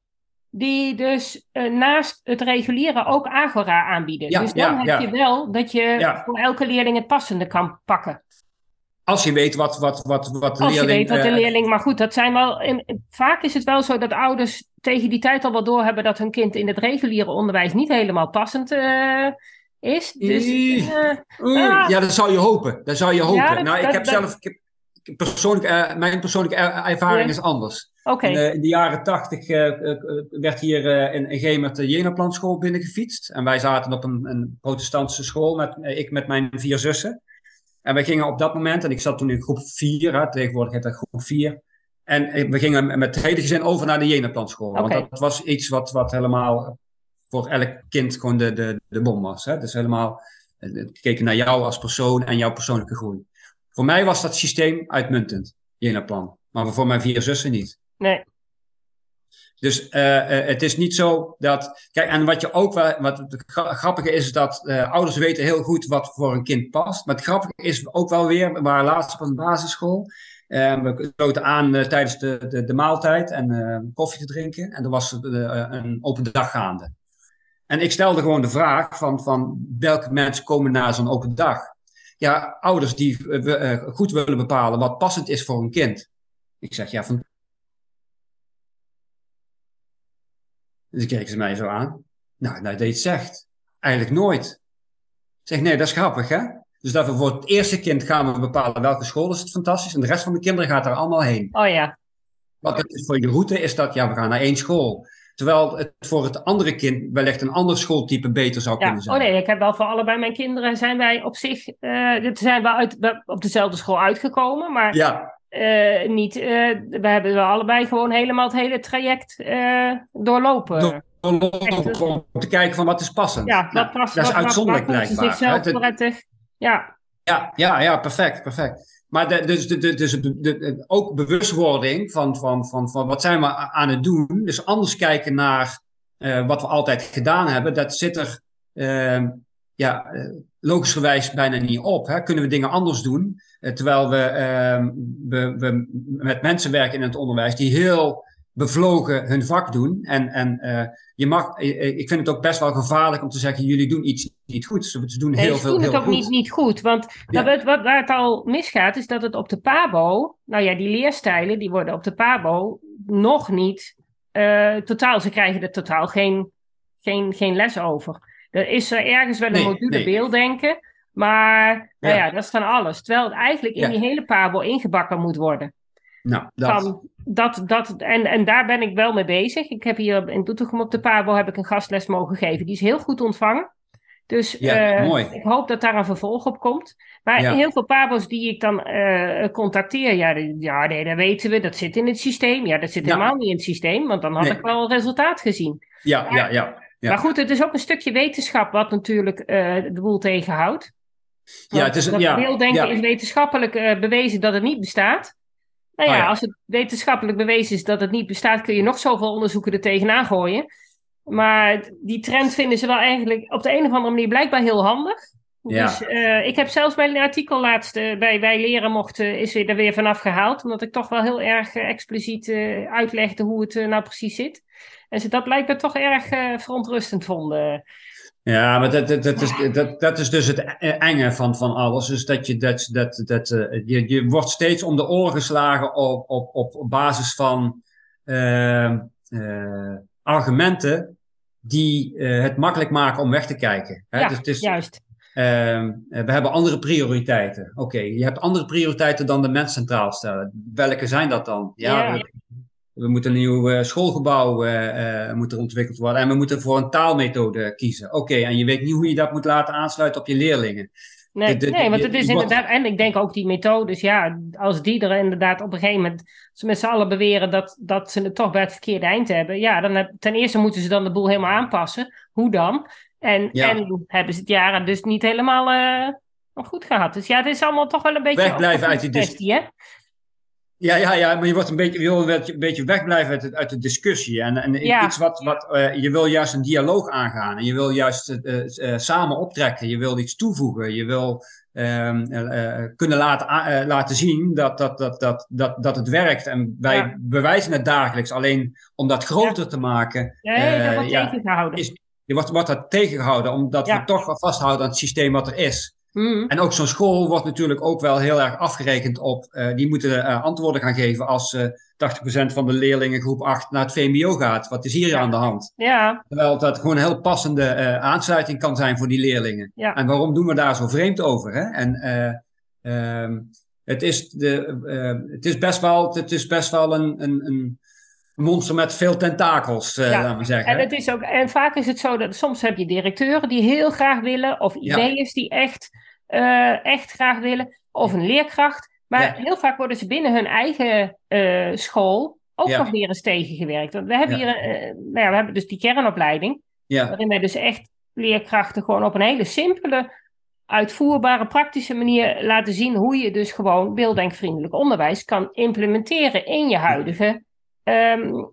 Speaker 1: die dus uh, naast het reguliere ook Agora aanbieden.
Speaker 2: Ja,
Speaker 1: dus dan
Speaker 2: ja,
Speaker 1: heb je wel dat je voor elke leerling het passende kan pakken.
Speaker 2: Als je weet wat, wat, wat, wat de
Speaker 1: Als
Speaker 2: leerling...
Speaker 1: je weet wat de
Speaker 2: uh,
Speaker 1: leerling... Maar goed, dat zijn wel... In, vaak is het wel zo dat ouders tegen die tijd al wel doorhebben... dat hun kind in het reguliere onderwijs niet helemaal passend uh, is. Dus,
Speaker 2: ja, dat zou je hopen. Dat zou je hopen.
Speaker 1: Ja, dat,
Speaker 2: nou, ik
Speaker 1: dat,
Speaker 2: heb
Speaker 1: dat,
Speaker 2: zelf... Ik heb persoonlijk, mijn persoonlijke ervaring is anders.
Speaker 1: Okay.
Speaker 2: In, in, de jaren tachtig werd hier in, in Gemert de Jenaplanschool binnengefietst. En wij zaten op een, een protestantse school, met, ik met mijn vier zussen. En wij gingen op dat moment, en ik zat toen in groep 4, tegenwoordig heet dat groep 4. En we gingen met het hele gezin over naar de Jenaplanschool.
Speaker 1: Okay.
Speaker 2: Want dat was iets wat, wat helemaal voor elk kind gewoon de, de, de bom was. Hè? Dus helemaal gekeken naar jou als persoon en jouw persoonlijke groei. Voor mij was dat systeem uitmuntend, Jenaplan. Maar voor mijn vier zussen niet.
Speaker 1: Nee.
Speaker 2: Dus uh, uh, het is niet zo dat. Kijk, en wat je ook wel. Wat het grappige is, dat uh, ouders weten heel goed wat voor een kind past. Maar het grappige is ook wel weer. We waren laatst op een basisschool. we sloten aan tijdens de, de, de, maaltijd en koffie te drinken. En er was een open dag gaande. En ik stelde gewoon de vraag: van, van welke mensen komen naar zo'n open dag? Ja, ouders die goed willen bepalen wat passend is voor een kind. Ik zeg ja, van Dus keken ze mij zo aan. Nou, nou, dat je het zegt. Eigenlijk nooit. Ik zeg, nee, dat is grappig, hè? Dus dat we voor het eerste kind gaan we bepalen welke school is het fantastisch. En de rest van de kinderen gaat er allemaal heen.
Speaker 1: Oh ja.
Speaker 2: Wat het is voor je route is dat, ja, we gaan naar één school. Terwijl het voor het andere kind wellicht een ander schooltype beter zou
Speaker 1: ja.
Speaker 2: kunnen zijn.
Speaker 1: Oh nee, ik heb wel voor allebei mijn kinderen zijn wij op zich, uh, zijn we uit, op dezelfde school uitgekomen. Maar
Speaker 2: ja.
Speaker 1: Uh, niet, uh, we hebben allebei gewoon helemaal het hele traject uh, doorlopen.
Speaker 2: Door, doorlopen om te kijken van wat is passend.
Speaker 1: Ja, wat past.
Speaker 2: Dat is uitzonderlijk blijkbaar.
Speaker 1: zichzelf prettig. Ja.
Speaker 2: Ja, ja, ja, perfect, perfect. Maar de, dus, de, dus de, de, ook bewustwording van, van, van, van wat zijn we aan het doen. Dus anders kijken naar wat we altijd gedaan hebben. Dat zit er ja, logischerwijs bijna niet op. Hè? Kunnen we dingen anders doen? terwijl we, uh, we, we, met mensen werken in het onderwijs die heel bevlogen hun vak doen. En, en uh, je mag, ik vind het ook best wel gevaarlijk om te zeggen: jullie doen iets niet goed. Ze doen heel
Speaker 1: nee,
Speaker 2: veel.
Speaker 1: doen
Speaker 2: heel
Speaker 1: het ook
Speaker 2: goed.
Speaker 1: niet, niet goed. Want ja. wat, wat, waar het al misgaat, is dat het op de PABO, nou ja, die leerstijlen die worden op de PABO nog niet uh, totaal. Ze krijgen er totaal geen, geen, geen les over. Er is er ergens wel een
Speaker 2: Nee,
Speaker 1: module
Speaker 2: nee.
Speaker 1: beelddenken. Maar nou
Speaker 2: Ja.
Speaker 1: ja. dat is van alles. Terwijl het eigenlijk in
Speaker 2: Ja.
Speaker 1: die hele Pabo ingebakken moet worden.
Speaker 2: Nou, dat.
Speaker 1: Van dat, dat, en, en daar ben ik wel mee bezig. Ik heb hier in Doetinchem op de Pabo heb ik een gastles mogen geven. Die is heel goed ontvangen. Dus
Speaker 2: Ja,
Speaker 1: eh,
Speaker 2: mooi.
Speaker 1: ik hoop dat daar een vervolg op komt. Maar
Speaker 2: Ja.
Speaker 1: heel veel Pabo's die ik dan eh, contacteer, ja, ja, nee, dat weten we. Dat zit in het systeem. Ja, dat zit
Speaker 2: Ja.
Speaker 1: helemaal niet in het systeem. Want dan had
Speaker 2: Nee.
Speaker 1: ik wel een resultaat gezien.
Speaker 2: Ja, ja, ja. Ja.
Speaker 1: Maar goed, het is ook een stukje wetenschap wat natuurlijk eh, de boel tegenhoudt.
Speaker 2: Ja, het is een-
Speaker 1: beelddenken
Speaker 2: ja.
Speaker 1: is wetenschappelijk eh, bewezen dat het niet bestaat. Nou ja,
Speaker 2: Oh ja.
Speaker 1: als het wetenschappelijk bewezen is dat het niet bestaat, kun je nog zoveel onderzoeken er tegenaan gooien. Maar die trend vinden ze wel eigenlijk op de een of andere manier blijkbaar heel handig.
Speaker 2: Ja.
Speaker 1: Dus eh, ik heb zelfs mijn artikel laatst bij Wij Leren mochten, is weer, er weer vanaf gehaald. Omdat ik toch wel heel erg expliciet uitlegde hoe het nou precies zit. En ze dat blijkbaar toch erg eh, verontrustend vonden.
Speaker 2: Ja, maar dat, dat, dat, is, dat, dat is dus het enge van, van alles. Dus dat je, dat, dat, dat, eh, je, je wordt steeds om de oren geslagen op, op, op, basis van eh, eh, argumenten die het makkelijk maken om weg te kijken. Hè?
Speaker 1: ja,
Speaker 2: dus het is,
Speaker 1: juist.
Speaker 2: Ehm, eh, we hebben andere prioriteiten. Oké, je hebt andere prioriteiten dan de mens centraal stellen. Welke zijn dat dan? Ja, we moeten een nieuw eh, schoolgebouw eh, eh, moet er ontwikkeld worden. En we moeten voor een taalmethode kiezen. Oké, en je weet niet hoe je dat moet laten aansluiten op je leerlingen.
Speaker 1: Nee,
Speaker 2: de- de-
Speaker 1: nee want het is inderdaad, en ik denk ook die methodes, ja, als die er inderdaad op een gegeven moment, ze met z'n allen beweren dat, dat ze het toch bij het verkeerde eind hebben, ja, dan heb, ten eerste moeten ze dan de boel helemaal aanpassen. Hoe dan? En,
Speaker 2: Ja.
Speaker 1: en hebben ze het jaren dus niet helemaal eh, goed gehad. Dus ja, het is allemaal toch wel een beetje
Speaker 2: Wegblijven uit die
Speaker 1: kwestie, hè?
Speaker 2: Ja, ja, ja, maar je, wordt een beetje, je wil een beetje, wegblijven uit, de- uit de discussie. En, en
Speaker 1: Ja.
Speaker 2: iets wat, wat eh, je wil juist een dialoog aangaan. En je wil juist eh, eh, samen optrekken. Je wil iets toevoegen. Je wil ehm, kunnen laten, laten zien dat, dat, dat, dat, dat, dat het werkt. En wij bewijzen het dagelijks. Alleen om dat groter te maken.
Speaker 1: Nee, dat wordt tegengehouden.
Speaker 2: Is, wordt, wordt dat tegengehouden, omdat we toch vasthouden aan het systeem wat er is. Mhm. En ook zo'n school wordt natuurlijk ook wel heel erg afgerekend op. Uh, die moeten uh, antwoorden gaan geven als uh, 80% van de leerlingen groep 8 naar het VMBO gaat. Wat is hier aan de hand?
Speaker 1: Ja.
Speaker 2: Terwijl dat gewoon een heel passende eh, aansluiting kan zijn voor die leerlingen. Ja. En waarom doen we daar zo vreemd over? Hè? En ehm, het, is de, het is best wel, het is best wel een, een, een monster met veel tentakels, uh, ja. laten we zeggen.
Speaker 1: En, het is ook, en vaak is het zo dat soms heb je directeuren die heel graag willen, of ideeën die echt, uh, echt graag willen, of een leerkracht. Maar heel vaak worden ze binnen hun eigen uh, school ook nog weer eens tegengewerkt. Want we hebben hier, nou ja, we hebben dus die kernopleiding, waarin wij dus echt leerkrachten gewoon op een hele simpele, uitvoerbare, praktische manier laten zien hoe je dus gewoon beelddenkvriendelijk onderwijs kan implementeren in je huidige um,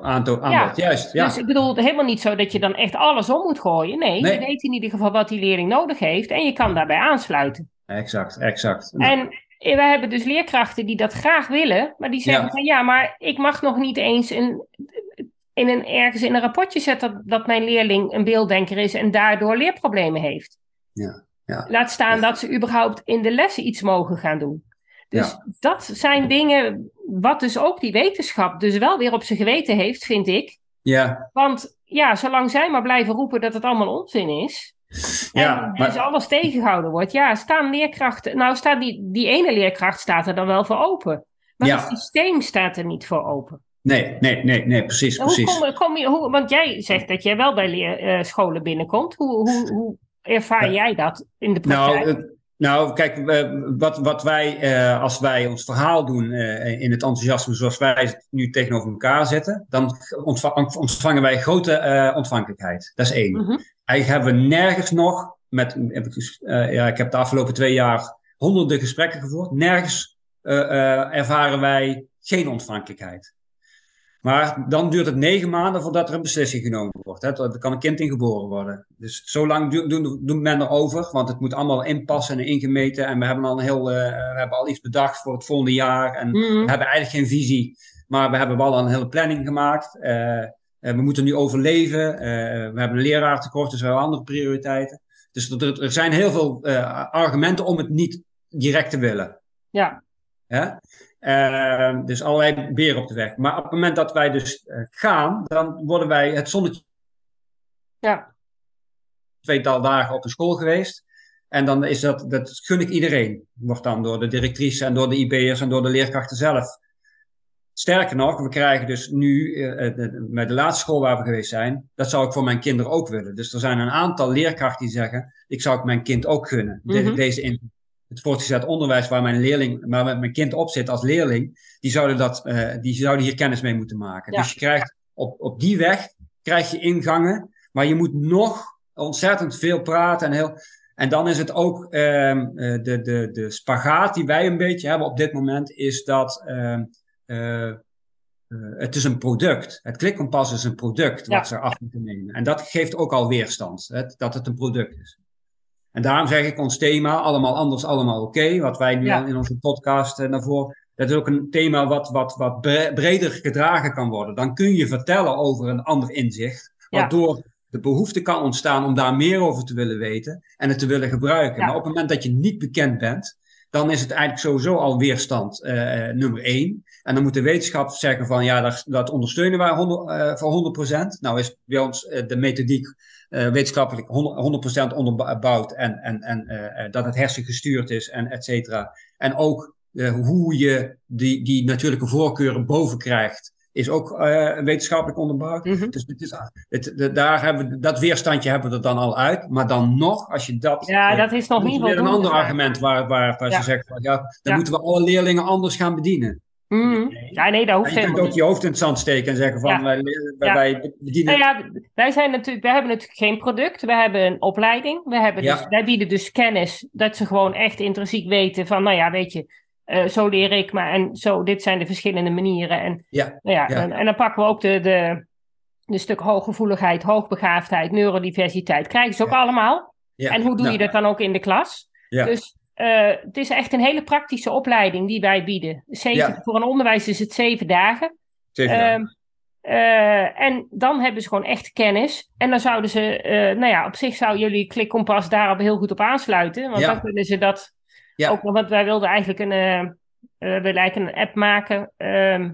Speaker 2: aanbod, ja. juist. Ja.
Speaker 1: Dus ik bedoel, helemaal niet zo dat je dan echt alles om moet gooien. Nee, je weet in ieder geval wat die leerling nodig heeft en je kan daarbij aansluiten.
Speaker 2: Exact, exact.
Speaker 1: En we hebben dus leerkrachten die dat graag willen, maar die zeggen ja. van ja, maar ik mag nog niet eens een, in een, ergens in een rapportje zetten dat, dat mijn leerling een beelddenker is en daardoor leerproblemen heeft.
Speaker 2: Ja. Ja.
Speaker 1: Laat staan dat ze überhaupt in de lessen iets mogen gaan doen. Dus dat zijn dingen wat dus ook die wetenschap dus wel weer op zijn geweten heeft, vind ik.
Speaker 2: Ja.
Speaker 1: Want ja, zolang zij maar blijven roepen dat het allemaal onzin is. Ja, en dus alles tegengehouden wordt. Ja, staan leerkrachten. Nou, staat die, die ene leerkracht staat er dan wel voor open. Maar het systeem staat er niet voor open.
Speaker 2: Nee, nee, nee, nee precies. precies.
Speaker 1: Hoe kom, kom je, hoe, want jij zegt dat jij wel bij leerscholen uh, binnenkomt. Hoe, hoe, hoe ervaar jij dat in de praktijk?
Speaker 2: Nou, nou, kijk, wat, wat wij, uh, als wij ons verhaal doen uh, in het enthousiasme zoals wij het nu tegenover elkaar zetten, dan ontvangen wij grote uh, ontvankelijkheid. Dat is één. Mm -hmm. Eigenlijk hebben we nergens nog, met, ja, ik heb de afgelopen twee jaar honderden gesprekken gevoerd, nergens ervaren wij geen ontvankelijkheid. Maar dan duurt het negen maanden voordat er een beslissing genomen wordt. Hè. Er kan een kind in geboren worden. Dus zo lang doen men erover, want het moet allemaal inpassen en ingemeten. En we hebben al een heel, uh, we hebben al iets bedacht voor het volgende jaar. En mm. we hebben eigenlijk geen visie, maar we hebben wel een hele planning gemaakt. Uh, we moeten nu overleven. we hebben een leraartekort, dus we hebben andere prioriteiten. Dus er, er zijn heel veel argumenten om het niet direct te willen.
Speaker 1: Ja.
Speaker 2: ja? Uh, dus allerlei beren op de weg. Maar op het moment dat wij dus uh, gaan, dan worden wij het zonnetje.
Speaker 1: Ja.
Speaker 2: Tweetal dagen op de school geweest. En dan is dat, dat gun ik iedereen. Wordt dan door de directrice en door de IB'ers en door de leerkrachten zelf. Sterker nog, we krijgen dus nu, uh, met de laatste school waar we geweest zijn, dat zou ik voor mijn kinderen ook willen. Dus er zijn een aantal leerkrachten die zeggen, ik zou het mijn kind ook gunnen, mm -hmm. deze invloed het voortgezet onderwijs waar mijn leerling, waar mijn kind op zit als leerling, die zouden, dat, uh, die zouden hier kennis mee moeten maken. Dus je krijgt op, op die weg krijg je ingangen, maar je moet nog ontzettend veel praten en heel. En dan is het ook uh, de, de, de spagaat die wij een beetje hebben op dit moment, is dat uh, uh, het is een product. Het klikkompas is een product wat ze af moeten nemen. En dat geeft ook al weerstand, hè, dat het een product is. En daarom zeg ik ons thema, allemaal anders, allemaal oké, wat wij nu ja. in onze podcast uh, naar voren, dat is ook een thema wat, wat, wat breder gedragen kan worden. Dan kun je vertellen over een ander inzicht, waardoor de behoefte kan ontstaan om daar meer over te willen weten en het te willen gebruiken. Maar op het moment dat je niet bekend bent, dan is het eigenlijk sowieso al weerstand uh, nummer één. En dan moet de wetenschap zeggen van ja, dat, dat ondersteunen wij 100, uh, voor 100%. Nou is bij ons de methodiek wetenschappelijk 100%, 100% onderbouwd en, en, en uh, dat het hersengestuurd is en et cetera. En ook hoe je die, die natuurlijke voorkeuren boven krijgt, is ook wetenschappelijk onderbouwd. Mm -hmm. Dus het is, het, de, daar hebben we, dat weerstandje hebben we er dan al uit. Maar dan nog, als je dat...
Speaker 1: Ja, dat is nog niet
Speaker 2: weer een ander argument waar, waar, waar ja. ze zeggen van ja, dan ja. moeten we alle leerlingen anders gaan bedienen.
Speaker 1: Mm. Ja, nee, dat hoeft
Speaker 2: je kunt ook je hoofd in het zand steken en zeggen van ja. wij, wij bedienen...
Speaker 1: Nou ja, wij, zijn natuurlijk, wij hebben natuurlijk geen product, we hebben een opleiding. We hebben dus, Wij bieden dus kennis dat ze gewoon echt intrinsiek weten van, nou ja, weet je, uh, zo leer ik, maar en zo, dit zijn de verschillende manieren. En,
Speaker 2: ja.
Speaker 1: Nou ja, en, en, dan pakken we ook de, de, de stuk hooggevoeligheid, hoogbegaafdheid, neurodiversiteit, krijgen ze ook allemaal. En hoe doe nou, je dat dan ook in de klas? Ja. Dus het is echt een hele praktische opleiding die wij bieden. Zeven, Voor een onderwijs is het zeven dagen. Zeven dagen. Uh, en dan hebben ze gewoon echt kennis. En dan zouden ze, uh, nou ja, op zich zou jullie klikkompas daarop heel goed op aansluiten. Want dan kunnen ze dat ja. ook want wij wilden eigenlijk een, uh, we willen een app maken. Ehm,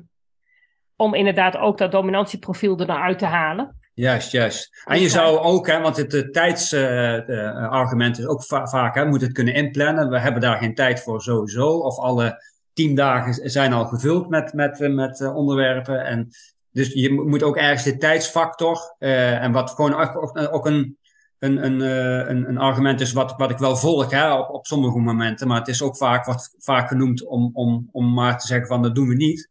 Speaker 1: om inderdaad ook dat dominantieprofiel er dan uit te halen.
Speaker 2: Juist, juist. En je zou ook, hè, want het tijdsargument is ook vaak, hè, moet het kunnen inplannen. We hebben daar geen tijd voor sowieso. Of alle tien dagen zijn al gevuld met, met, met onderwerpen. En dus je moet ook ergens de tijdsfactor, uh, en wat gewoon ook, ook een, een, een, uh, een, een, argument is wat, wat ik wel volg hè, op, op sommige momenten, maar het is ook vaak, wat vaak genoemd om, om, om maar te zeggen van dat doen we niet.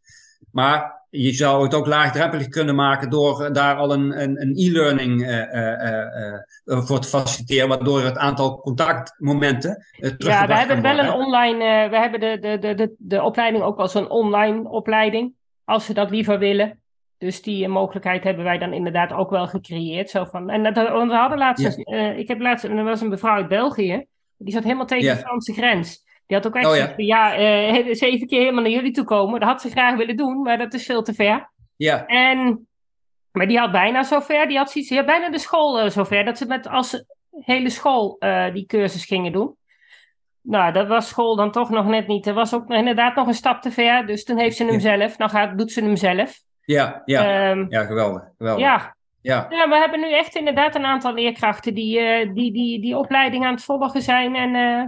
Speaker 2: Maar je zou het ook laagdrempelig kunnen maken door daar al een, een, een e-learning uh, voor te faciliteren, waardoor het aantal contactmomenten.
Speaker 1: ja, we hebben wel een online, we hebben de, de, de, de, de opleiding ook als een online opleiding, als ze dat liever willen. Dus die mogelijkheid hebben wij dan inderdaad ook wel gecreëerd. Zo van, en dat, we hadden laatst, ik heb laatst, er was een mevrouw uit België, die zat helemaal tegen de Franse grens. Die had ook echt oh, ja, ja uh, zeven keer helemaal naar jullie toe komen. Dat had ze graag willen doen, maar dat is veel te ver.
Speaker 2: Ja.
Speaker 1: En, maar die had bijna zover, die had zoiets, had bijna de school uh, zover, dat ze met als hele school die cursus gingen doen. Nou, dat was school dan toch nog net niet. Er was ook inderdaad nog een stap te ver. Dus toen heeft ze hem zelf. Nou gaat, doet ze hem zelf.
Speaker 2: Ja, ja. Um, ja geweldig. geweldig.
Speaker 1: Ja. Ja. ja, we hebben nu echt inderdaad een aantal leerkrachten die uh, die, die, die opleiding aan het volgen zijn. En uh,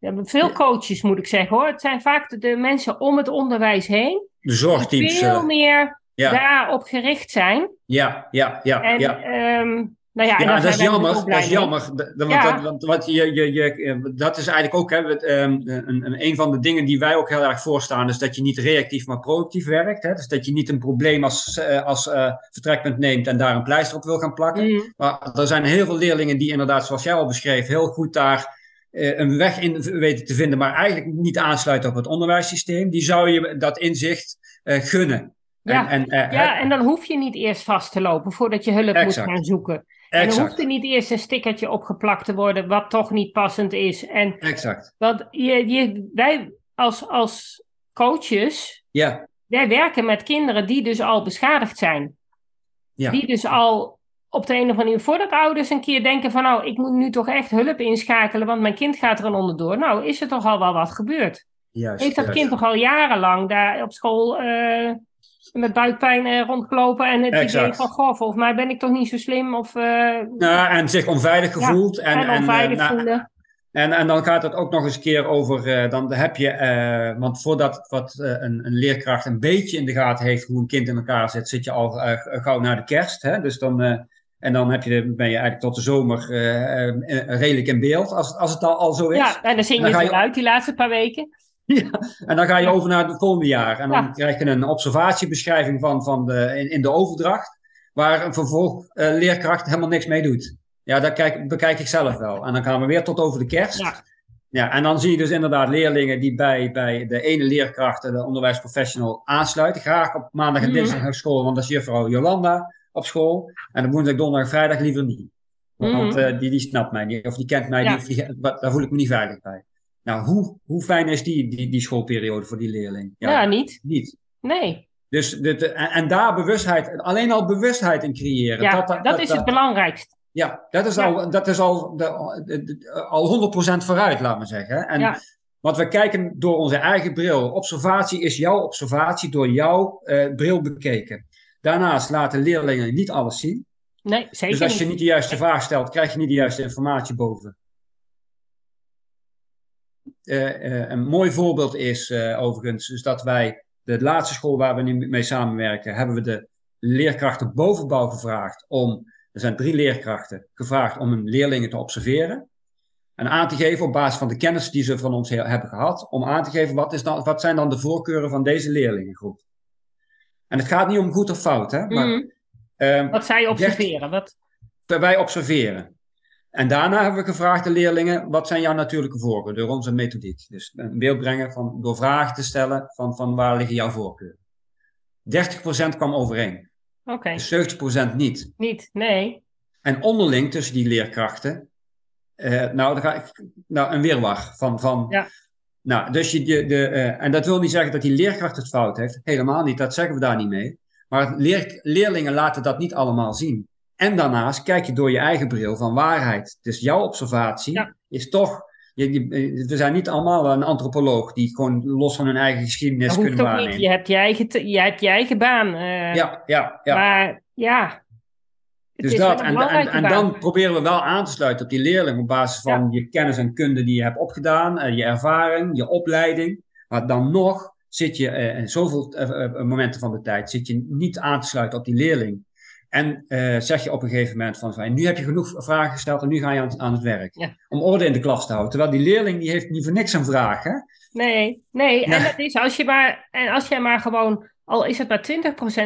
Speaker 1: we hebben veel coaches, moet ik zeggen hoor. Het zijn vaak de, de mensen om het onderwijs heen.
Speaker 2: De zorgteams.
Speaker 1: Die veel uh, meer ja. daarop gericht zijn.
Speaker 2: Ja, ja, ja.
Speaker 1: En,
Speaker 2: ja.
Speaker 1: Um, nou ja,
Speaker 2: ja dat, is jammer, dat is jammer. Want, ja. want, want je, je, je, dat is eigenlijk ook hè, um, een, een van de dingen die wij ook heel erg voorstaan. Is dat je niet reactief, maar proactief werkt. Hè? Dus dat je niet een probleem als, uh, als uh, vertrekpunt neemt en daar een pleister op wil gaan plakken. Mm. Maar er zijn heel veel leerlingen die inderdaad, zoals jij al beschreef, heel goed daar een weg in weten te vinden. Maar eigenlijk niet aansluiten op het onderwijssysteem. Die zou je dat inzicht gunnen.
Speaker 1: Ja, en, en, ja, en dan hoef je niet eerst vast te lopen voordat je hulp exact. moet gaan zoeken. En er hoeft er niet eerst een stickertje opgeplakt te worden, wat toch niet passend is. En,
Speaker 2: exact.
Speaker 1: Want je, je, wij als, als coaches,
Speaker 2: ja.
Speaker 1: wij werken met kinderen die dus al beschadigd zijn.
Speaker 2: Ja.
Speaker 1: Die dus al op de een of andere manier, voordat ouders een keer denken van nou, ik moet nu toch echt hulp inschakelen, want mijn kind gaat er een onderdoor. Nou, is er toch al wel wat gebeurd.
Speaker 2: Juist,
Speaker 1: Heeft dat kind toch al jarenlang daar op school... Uh, met buikpijn uh, rondgelopen en het exact. idee van, goh, volgens mij ben ik toch niet zo slim. Of, uh,
Speaker 2: nou, en zich onveilig gevoeld.
Speaker 1: Ja, en, en, onveilig en, uh, voelen.
Speaker 2: En, en dan gaat het ook nog eens een keer over, dan heb je, want voordat wat, een, een, leerkracht een beetje in de gaten heeft hoe een kind in elkaar zit, zit je al gauw naar de kerst. Hè? Dus dan, en dan heb je, ben je eigenlijk tot de zomer redelijk in beeld, als, als het al, al zo is.
Speaker 1: Ja, en dan zing je het uit die laatste paar weken. (laughs)
Speaker 2: Ja, en dan ga je over naar het volgende jaar. En dan krijg je een observatiebeschrijving van, van de, in, in de overdracht, waar een vervolgleerkracht uh, helemaal niks mee doet. Ja, dat kijk, bekijk ik zelf wel. En dan gaan we weer tot over de kerst.
Speaker 1: Ja.
Speaker 2: Ja, en dan zie je dus inderdaad leerlingen die bij, bij de ene leerkracht, de onderwijsprofessional, aansluiten. Graag op maandag en mhm. dinsdag naar school, want dat is juffrouw Jolanda op school. En op woensdag, donderdag, vrijdag liever niet. Want uh, die, die snapt mij niet, of die kent mij niet, die, daar voel ik me niet veilig bij. Nou, hoe, hoe fijn is die, die, die schoolperiode voor die leerling?
Speaker 1: Ja, niet.
Speaker 2: Niet.
Speaker 1: Nee.
Speaker 2: Dus de, en, daar bewustheid, alleen al bewustheid in creëren.
Speaker 1: Ja, dat, dat, is het belangrijkste.
Speaker 2: Ja, dat is al, dat is al, de, al 100% vooruit, laat maar zeggen. En, ja. Want we kijken door onze eigen bril. Observatie is jouw observatie door jouw uh, bril bekeken. Daarnaast laten leerlingen niet alles zien.
Speaker 1: Nee, zeker
Speaker 2: Dus als je niet de juiste vraag stelt, krijg je niet de juiste informatie boven. Uh, een mooi voorbeeld is uh, overigens, is dat wij de laatste school waar we nu mee samenwerken, hebben we de leerkrachten bovenbouw gevraagd om, er zijn drie leerkrachten, gevraagd om hun leerlingen te observeren. En aan te geven op basis van de kennis die ze van ons hebben gehad, om aan te geven wat, is dan, wat zijn dan de voorkeuren van deze leerlingengroep. En het gaat niet om goed of fout, hè? Maar,
Speaker 1: mm. uh, wat zij observeren? Wat...
Speaker 2: Wij observeren. En daarna hebben we gevraagd de leerlingen, wat zijn jouw natuurlijke voorkeuren door onze methodiek? Dus een beeld brengen van, door vragen te stellen van, van waar liggen jouw voorkeuren. 30% kwam overeen.
Speaker 1: Oké.
Speaker 2: Okay. Dus 70% niet.
Speaker 1: Niet, nee.
Speaker 2: En onderling tussen die leerkrachten nou, dan ga ik, nou, een weerwar van, van
Speaker 1: Ja.
Speaker 2: Nou, dus je, de, eh, en dat wil niet zeggen dat die leerkracht het fout heeft. Helemaal niet, dat zeggen we daar niet mee. Maar leer, leerlingen laten dat niet allemaal zien. En daarnaast kijk je door je eigen bril van waarheid. Dus jouw observatie
Speaker 1: Ja.
Speaker 2: is toch. Je, je- we zijn niet allemaal een antropoloog die gewoon los van hun eigen geschiedenis
Speaker 1: Dat hoeft
Speaker 2: kunnen
Speaker 1: ook
Speaker 2: waarnemen.
Speaker 1: niet. Je hebt je eigen, je hebt je eigen baan. eh,
Speaker 2: Ja, ja, ja.
Speaker 1: Maar ja.
Speaker 2: Dus dat, en, en, dan proberen we wel aan te sluiten op die leerling op basis van je kennis en kunde die je hebt opgedaan, eh, je ervaring, je opleiding. Maar dan nog zit je eh, in zoveel eh, momenten van de tijd zit je niet aan te sluiten op die leerling. En zeg je op een gegeven moment van, nu heb je genoeg vragen gesteld en nu ga je aan, aan het werk.
Speaker 1: Ja.
Speaker 2: Om orde in de klas te houden. Terwijl die leerling die heeft niet voor niks een vraag. Hè?
Speaker 1: Nee, nee. En dat is als je maar, en als jij maar gewoon, al is het maar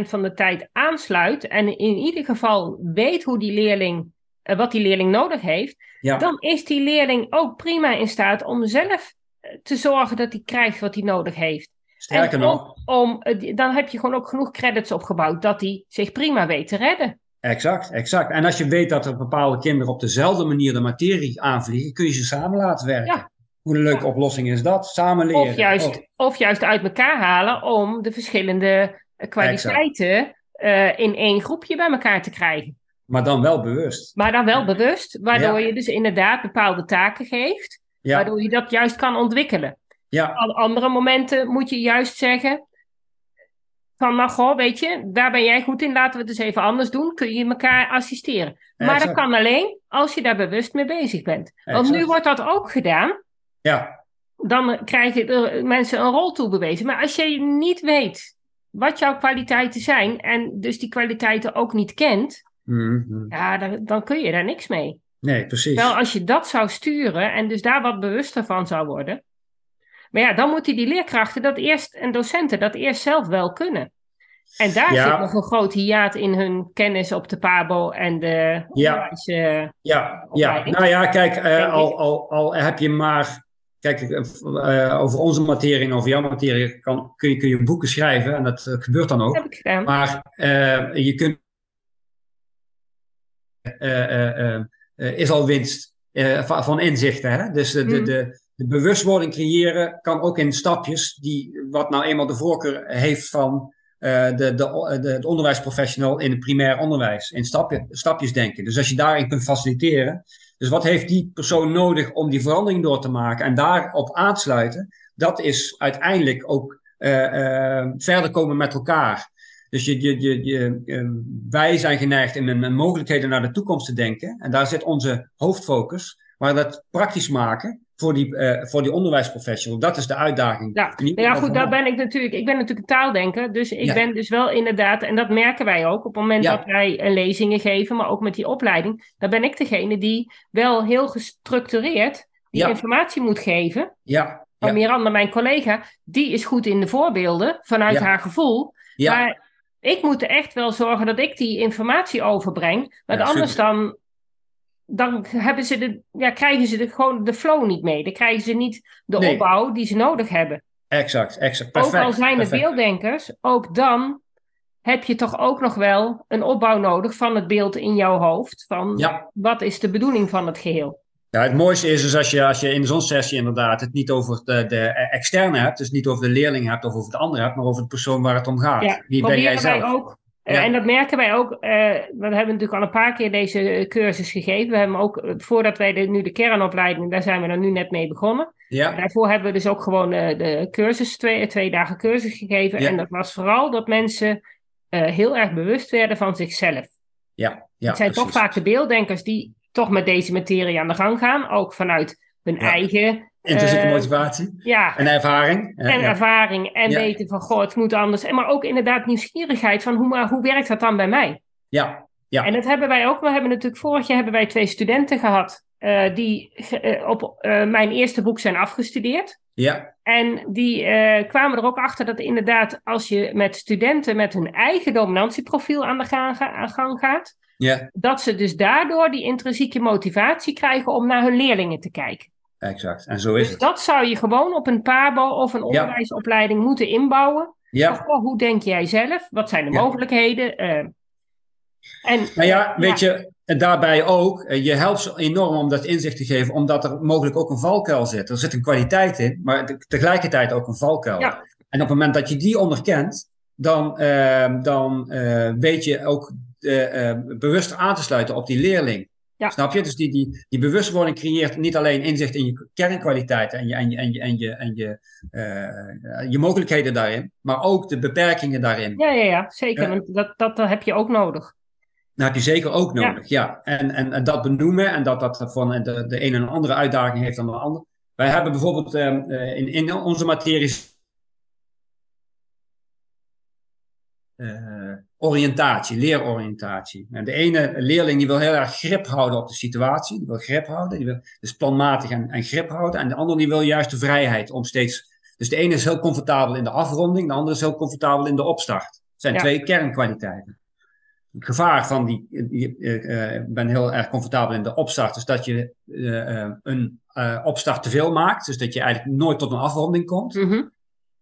Speaker 1: 20% van de tijd aansluit en in ieder geval weet hoe die leerling, eh, wat die leerling nodig heeft,
Speaker 2: Ja,
Speaker 1: dan is die leerling ook prima in staat om zelf eh, te zorgen dat hij krijgt wat hij nodig heeft.
Speaker 2: sterker nog,
Speaker 1: om, eh, dan heb je gewoon ook genoeg credits opgebouwd dat hij zich prima weet te redden.
Speaker 2: Exact, exact. En als je weet dat er bepaalde kinderen op dezelfde manier de materie aanvliegen, kun je ze samen laten werken.
Speaker 1: Ja.
Speaker 2: Hoe een leuke oplossing is dat? Samen leren.
Speaker 1: Of juist,
Speaker 2: Oh,
Speaker 1: of juist uit elkaar halen om de verschillende eh, kwaliteiten eh, in één groepje bij elkaar te krijgen.
Speaker 2: maar dan wel bewust.
Speaker 1: Maar dan wel bewust, waardoor
Speaker 2: Ja.
Speaker 1: je dus inderdaad bepaalde taken geeft,
Speaker 2: Ja,
Speaker 1: waardoor je dat juist kan ontwikkelen.
Speaker 2: ja,
Speaker 1: Op andere momenten moet je juist zeggen van, nou goh, weet je, daar ben jij goed in, laten we het eens even anders doen, kun je elkaar assisteren. Maar dat kan alleen als je daar bewust mee bezig bent. Want nu wordt dat ook gedaan,
Speaker 2: ja,
Speaker 1: dan krijgen er mensen een rol toebewezen. Maar als je niet weet wat jouw kwaliteiten zijn en dus die kwaliteiten ook niet kent,
Speaker 2: Mhm.
Speaker 1: ja, dan, dan kun je daar niks mee.
Speaker 2: nee, precies.
Speaker 1: Wel, als je dat zou sturen en dus daar wat bewuster van zou worden. Maar ja, dan moeten die leerkrachten dat eerst en docenten dat eerst zelf wel kunnen. En daar
Speaker 2: Ja.
Speaker 1: zit nog een groot hiaat in hun kennis op de PABO en de onderwijs. eh,
Speaker 2: Ja, ja. nou ja, kijk, eh, al, al, al heb je maar. Kijk, eh, eh, over onze materie en over jouw materie kan, kun, je, kun je boeken schrijven en dat eh, gebeurt dan ook.
Speaker 1: heb ik gedaan.
Speaker 2: Maar je kunt. is al winst van, inzichten. Hè? Dus de, de,
Speaker 1: Mhm.
Speaker 2: de, de bewustwording creëren kan ook in stapjes, die, wat nou eenmaal de voorkeur heeft van de, de, de, de onderwijsprofessional in het primair onderwijs. In stapje, stapjes denken. Dus als je daarin kunt faciliteren. Dus wat heeft die persoon nodig om die verandering door te maken en daarop aansluiten? Dat is uiteindelijk ook eh, eh, verder komen met elkaar. Dus je, je, je, je, eh, wij zijn geneigd in een mogelijkheden naar de toekomst te denken. En daar zit onze hoofdfocus. Maar dat praktisch maken voor die, eh, voor die onderwijsprofessional, dat is de uitdaging.
Speaker 1: Ja, nou ja, goed, daar ben ik natuurlijk. Ik ben natuurlijk een taaldenker, dus ik
Speaker 2: Ja.
Speaker 1: ben dus wel inderdaad, en dat merken wij ook op het moment
Speaker 2: Ja.
Speaker 1: dat wij eh, lezingen geven, maar ook met die opleiding, dan ben ik degene die wel heel gestructureerd die
Speaker 2: Ja.
Speaker 1: informatie moet geven.
Speaker 2: Ja,
Speaker 1: Maar
Speaker 2: ja,
Speaker 1: Miranda, mijn collega, die is goed in de voorbeelden vanuit haar gevoel.
Speaker 2: ja,
Speaker 1: Maar ik moet er echt wel zorgen dat ik die informatie overbreng. Want anders dan, dan hebben ze de, ja, krijgen ze de, gewoon de flow niet mee. Dan krijgen ze niet de
Speaker 2: Nee.
Speaker 1: opbouw die ze nodig hebben.
Speaker 2: exact, exact. Perfect,
Speaker 1: ook al zijn het
Speaker 2: perfect.
Speaker 1: beelddenkers, ook dan heb je toch ook nog wel een opbouw nodig van het beeld in jouw hoofd. Van
Speaker 2: Ja.
Speaker 1: wat is de bedoeling van het geheel?
Speaker 2: Ja, het mooiste is dus als je, als je in zo'n sessie inderdaad het niet over de, de externe hebt, dus niet over de leerling hebt of over het andere hebt, maar over de persoon waar het om gaat.
Speaker 1: Ja,
Speaker 2: Wie ben jij
Speaker 1: proberen wij
Speaker 2: zelf?
Speaker 1: ook. Eh,
Speaker 2: Ja.
Speaker 1: En dat merken wij ook. eh, we hebben natuurlijk al een paar keer deze cursus gegeven. We hebben ook, voordat wij de, nu de kernopleiding, daar zijn we dan nu net mee begonnen.
Speaker 2: Ja,
Speaker 1: Daarvoor hebben we dus ook gewoon eh, de cursus, twee, twee dagen cursus gegeven.
Speaker 2: Ja.
Speaker 1: En dat was vooral dat mensen heel erg bewust werden van zichzelf.
Speaker 2: ja, ja.
Speaker 1: het zijn toch vaak de beelddenkers die toch met deze materie aan de gang gaan. Ook vanuit hun eigen
Speaker 2: Intrinsieke
Speaker 1: eh,
Speaker 2: motivatie
Speaker 1: ja,
Speaker 2: en ervaring.
Speaker 1: En
Speaker 2: ja.
Speaker 1: ervaring. En
Speaker 2: Ja.
Speaker 1: weten van, goh, het moet anders. En maar ook inderdaad nieuwsgierigheid van, hoe, maar hoe werkt dat dan bij mij?
Speaker 2: ja, ja.
Speaker 1: En dat hebben wij ook. We hebben natuurlijk vorig jaar hebben wij twee studenten gehad. eh, die eh, op mijn eerste boek zijn afgestudeerd.
Speaker 2: ja,
Speaker 1: En die kwamen er ook achter dat inderdaad, als je met studenten met hun eigen dominantieprofiel aan de gang, aan gang gaat,
Speaker 2: ja,
Speaker 1: dat ze dus daardoor die intrinsieke motivatie krijgen om naar hun leerlingen te kijken.
Speaker 2: Exact. En zo is
Speaker 1: Dus
Speaker 2: het.
Speaker 1: dat zou je gewoon op een PABO of een onderwijsopleiding moeten inbouwen.
Speaker 2: Ja,
Speaker 1: goh, hoe denk jij zelf? Wat zijn de
Speaker 2: Ja.
Speaker 1: mogelijkheden? Eh, en,
Speaker 2: nou ja, weet je, daarbij ook, je helpt ze enorm om dat inzicht te geven, omdat er mogelijk ook een valkuil zit. Er zit een kwaliteit in, maar tegelijkertijd ook een valkuil. En op het moment dat je die onderkent, dan, uh, dan uh, weet je ook bewust aan te sluiten op die leerling. Ja. Snap je? Dus die, die, die bewustwording creëert niet alleen inzicht in je kernkwaliteiten en je, en je, en je, en je, en je, uh, je mogelijkheden daarin, maar ook de beperkingen daarin.
Speaker 1: Ja, ja, ja zeker. want dat, dat, dat heb je ook nodig.
Speaker 2: Dat heb je zeker ook nodig, ja. En, en, en dat benoemen en dat dat van de, de een en andere uitdaging heeft dan de ander. Wij hebben bijvoorbeeld uh, in, in onze materies uh, oriëntatie, leeroriëntatie. En de ene leerling die wil heel erg grip houden op de situatie, die wil grip houden, die wil dus planmatig en, en grip houden. En de andere die wil juist de vrijheid om steeds. Dus de ene is heel comfortabel in de afronding, de andere is heel comfortabel in de opstart. Dat zijn twee kernkwaliteiten. Het gevaar van die, ik uh, ben heel erg comfortabel in de opstart, is dat je uh, een opstart te veel maakt, dus dat je eigenlijk nooit tot een afronding komt. Mm -hmm.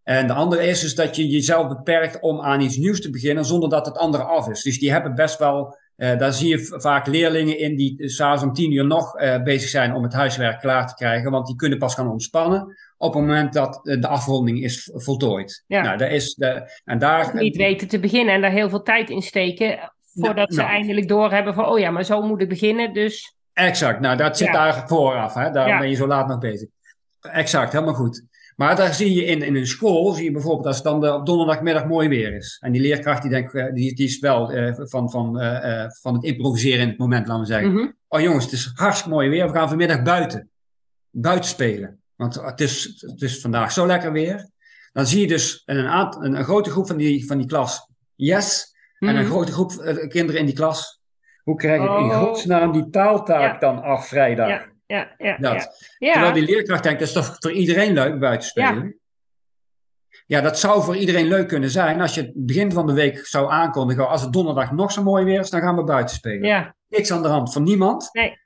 Speaker 2: En de andere is dus dat je jezelf beperkt om aan iets nieuws te beginnen zonder dat het andere af is. Dus die hebben best wel, uh, daar zie je vaak leerlingen in die s'avonds om tien uur nog uh, bezig zijn om het huiswerk klaar te krijgen. Want die kunnen pas gaan ontspannen op het moment dat de afronding is voltooid. Ja. Nou, dat is de, en daar,
Speaker 1: niet weten te beginnen en daar heel veel tijd in steken voordat nou, ze nou. eindelijk doorhebben van, oh ja, maar zo moet ik beginnen, dus...
Speaker 2: Exact, nou dat zit ja. daar vooraf, hè? daarom ben je zo laat nog bezig. Exact, helemaal goed. Maar daar zie je in, in een school, zie je bijvoorbeeld als het dan de, op donderdagmiddag mooi weer is. En die leerkracht die denkt, eh, die, die is wel uh, van, van, uh, van het improviseren in het moment, laten we zeggen. Mm -hmm. Oh jongens, het is hartstikke mooi weer, we gaan vanmiddag buiten. Buiten spelen. Want het is, het is vandaag zo lekker weer. Dan zie je dus een, een, een grote groep van die, van die klas, yes. Mm -hmm. En een mhm. grote groep kinderen in die klas. Hoe krijg ik oh. in godsnaam die taaltaak ja. dan af vrijdag?
Speaker 1: Ja ja, ja.
Speaker 2: Ja. Terwijl die leerkracht denkt, dat is toch voor iedereen leuk buiten spelen? Ja. ja, dat zou voor iedereen leuk kunnen zijn als je het begin van de week zou aankondigen, als het donderdag nog zo mooi weer is, dan gaan we buiten spelen. Ja. Niks aan de hand van niemand.
Speaker 1: Nee.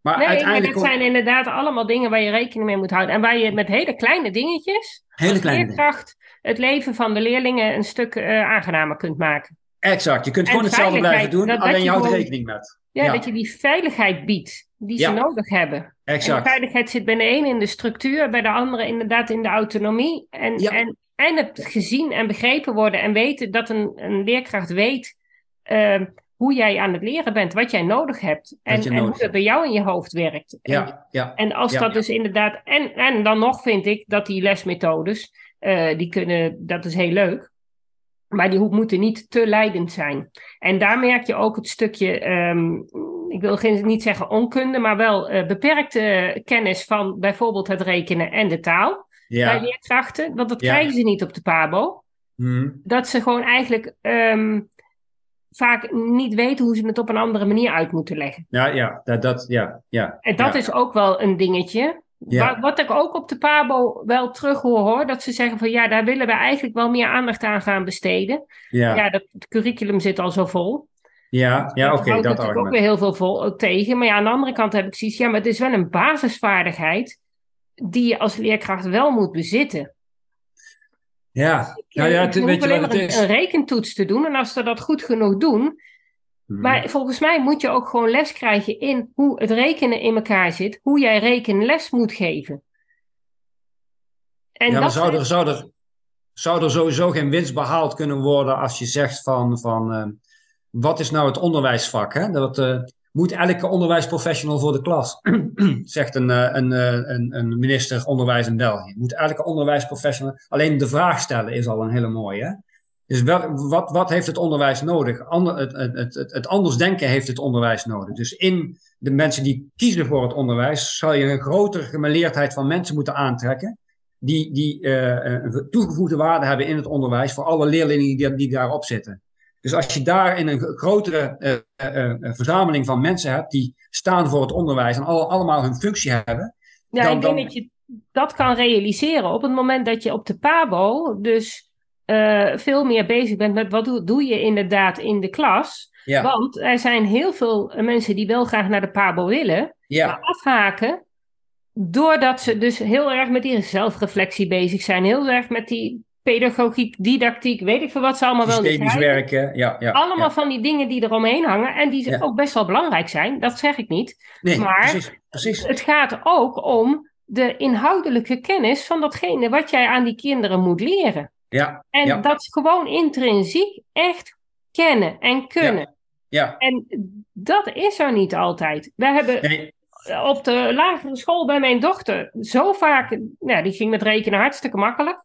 Speaker 1: Maar nee, uiteindelijk... maar dit zijn inderdaad allemaal dingen waar je rekening mee moet houden. En waar je met hele kleine dingetjes, hele kleine leerkracht, het leven van de leerlingen een stuk uh, aangenamer kunt maken.
Speaker 2: Exact, je kunt gewoon hetzelfde blijven doen, alleen je houdt rekening met.
Speaker 1: Ja, dat je die veiligheid biedt die ze nodig hebben. Exact. En veiligheid zit bij de ene in de structuur, bij de andere inderdaad in de autonomie. En, en, en het gezien en begrepen worden en weten dat een, een leerkracht weet uh, hoe jij aan het leren bent, wat jij nodig hebt. En, en hoe het bij jou in je hoofd werkt. Ja, en, ja, en als dat dus inderdaad. En, en dan nog vind ik dat die lesmethodes, uh, die kunnen, dat is heel leuk. Maar die moeten niet te leidend zijn. En daar merk je ook het stukje, um, ik wil geen, niet zeggen onkunde, maar wel uh, beperkte kennis van bijvoorbeeld het rekenen en de taal ja. bij leerkrachten. Want dat krijgen ze niet op de PABO. Hmm. Dat ze gewoon eigenlijk um, vaak niet weten hoe ze het op een andere manier uit moeten leggen.
Speaker 2: Ja, ja, dat, dat ja, ja.
Speaker 1: En dat is ook wel een dingetje. Ja. Wat, ik ook op de PABO wel terug hoor, hoor, dat ze zeggen van ja, daar willen we eigenlijk wel meer aandacht aan gaan besteden. Ja, ja dat, het curriculum zit al zo vol.
Speaker 2: Ja, ja oké, okay, dat
Speaker 1: argument. ook weer heel veel vol, tegen. Maar ja, aan de andere kant heb ik zoiets, ja, maar het is wel een basisvaardigheid die je als leerkracht wel moet bezitten.
Speaker 2: Ja, nou ja, het, weet je wat het is?
Speaker 1: Een rekentoets te doen en als ze dat goed genoeg doen, Mhm. Maar volgens mij moet je ook gewoon les krijgen in hoe het rekenen in elkaar zit, hoe jij rekenles moet geven.
Speaker 2: En ja, dat zou, er, zou, er, zou er sowieso geen winst behaald kunnen worden als je zegt van, van uh, wat is nou het onderwijsvak? Hè? Dat uh, moet elke onderwijsprofessional voor de klas, (clears throat) zegt een, uh, een, een, een, minister onderwijs in België. Moet elke onderwijsprofessional, alleen de vraag stellen is al een hele mooie. Dus wat, wat heeft het onderwijs nodig? Ander, het, het, het, het, anders denken heeft het onderwijs nodig. Dus in de mensen die kiezen voor het onderwijs, zal je een grotere gemeleerdheid van mensen moeten aantrekken. Die, die toegevoegde waarde hebben in het onderwijs voor alle leerlingen die, die daarop zitten. Dus als je daar in een grotere uh, uh, verzameling van mensen hebt die staan voor het onderwijs en alle, allemaal hun functie hebben.
Speaker 1: Ja, dan, ik denk dat je dat kan realiseren op het moment dat je op de PABO dus uh, veel meer bezig bent met wat doe, doe, je inderdaad in de klas. Want er zijn heel veel mensen die wel graag naar de PABO willen, maar afhaken. Doordat ze dus heel erg met die zelfreflectie bezig zijn. Heel erg met die pedagogiek, didactiek, weet ik veel wat ze allemaal wel niet
Speaker 2: werken, ja. ja
Speaker 1: Allemaal
Speaker 2: ja.
Speaker 1: van die dingen die eromheen hangen en die
Speaker 2: Ja.
Speaker 1: ook best wel belangrijk zijn, dat zeg ik niet.
Speaker 2: Nee,
Speaker 1: maar-
Speaker 2: precies. precies.
Speaker 1: Het gaat ook om de inhoudelijke kennis van datgene wat jij aan die kinderen moet leren.
Speaker 2: Ja,
Speaker 1: En
Speaker 2: Ja.
Speaker 1: dat gewoon intrinsiek echt kennen en kunnen.
Speaker 2: ja.
Speaker 1: En dat is er niet altijd. We hebben
Speaker 2: Nee,
Speaker 1: op de lagere school bij mijn dochter zo vaak, nou, die ging met rekenen hartstikke makkelijk.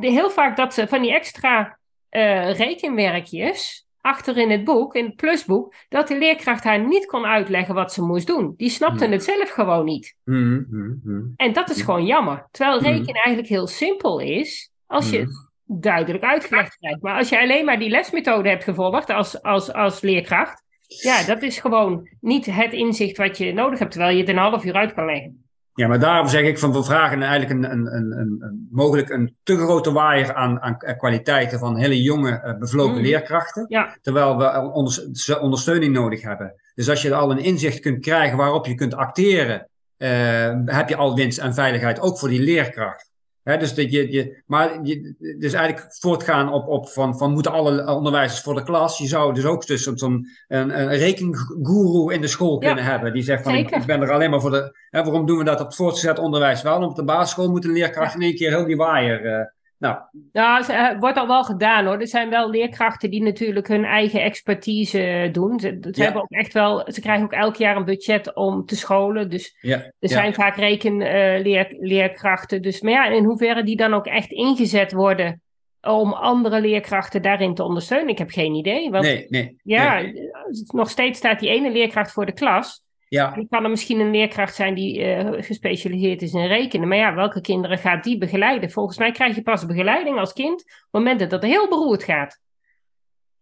Speaker 1: Heel vaak dat ze van die extra eh, rekenwerkjes achter in het boek, in het plusboek, dat de leerkracht haar niet kon uitleggen wat ze moest doen. Die snapte
Speaker 2: Hmm.
Speaker 1: het zelf gewoon niet.
Speaker 2: Mhm, mhm.
Speaker 1: En dat is gewoon jammer. Terwijl
Speaker 2: Hmm.
Speaker 1: rekenen eigenlijk heel simpel is, als je het duidelijk uitgelegd krijgt. Maar als je alleen maar die lesmethode hebt gevolgd als, als, als leerkracht, ja, dat is gewoon niet het inzicht wat je nodig hebt, terwijl je het een half uur uit kan leggen.
Speaker 2: Ja, maar daarom zeg ik van we vragen eigenlijk een, een, een, een, mogelijk een te grote waaier aan, aan kwaliteiten van hele jonge eh, bevlogen
Speaker 1: Mhm.
Speaker 2: leerkrachten.
Speaker 1: Ja,
Speaker 2: Terwijl we ondersteuning nodig hebben. Dus als je al een inzicht kunt krijgen waarop je kunt acteren, eh, heb je al winst en veiligheid, ook voor die leerkracht. Dus dat je, je, maar je, dus eigenlijk voortgaan op, op van, van moeten alle onderwijzers voor de klas. Je zou dus ook dus zo'n een, een rekengoeroe in de school
Speaker 1: Ja,
Speaker 2: kunnen hebben. Die zegt van ik, ben er alleen maar voor de. Hè, waarom doen we dat op het voortgezet onderwijs wel? Op de basisschool moet een leerkracht in één keer heel die waaier. eh, nou,
Speaker 1: nou, het wordt al wel gedaan hoor. Er zijn wel leerkrachten die natuurlijk hun eigen expertise eh, doen. Ze, ze
Speaker 2: Ja.
Speaker 1: hebben ook echt wel, ze krijgen ook elk jaar een budget om te scholen. Dus
Speaker 2: ja.
Speaker 1: Er
Speaker 2: ja.
Speaker 1: zijn vaak rekenleerkrachten. dus, maar ja, in hoeverre die dan ook echt ingezet worden om andere leerkrachten daarin te ondersteunen, ik heb geen idee. Want
Speaker 2: Nee, nee.
Speaker 1: ja,
Speaker 2: nee.
Speaker 1: nog steeds staat die ene leerkracht voor de klas.
Speaker 2: Ja,
Speaker 1: En kan er misschien een leerkracht zijn die eh, gespecialiseerd is in rekenen. Maar ja, welke kinderen gaat die begeleiden? Volgens mij krijg je pas begeleiding als kind op momenten dat het heel beroerd gaat.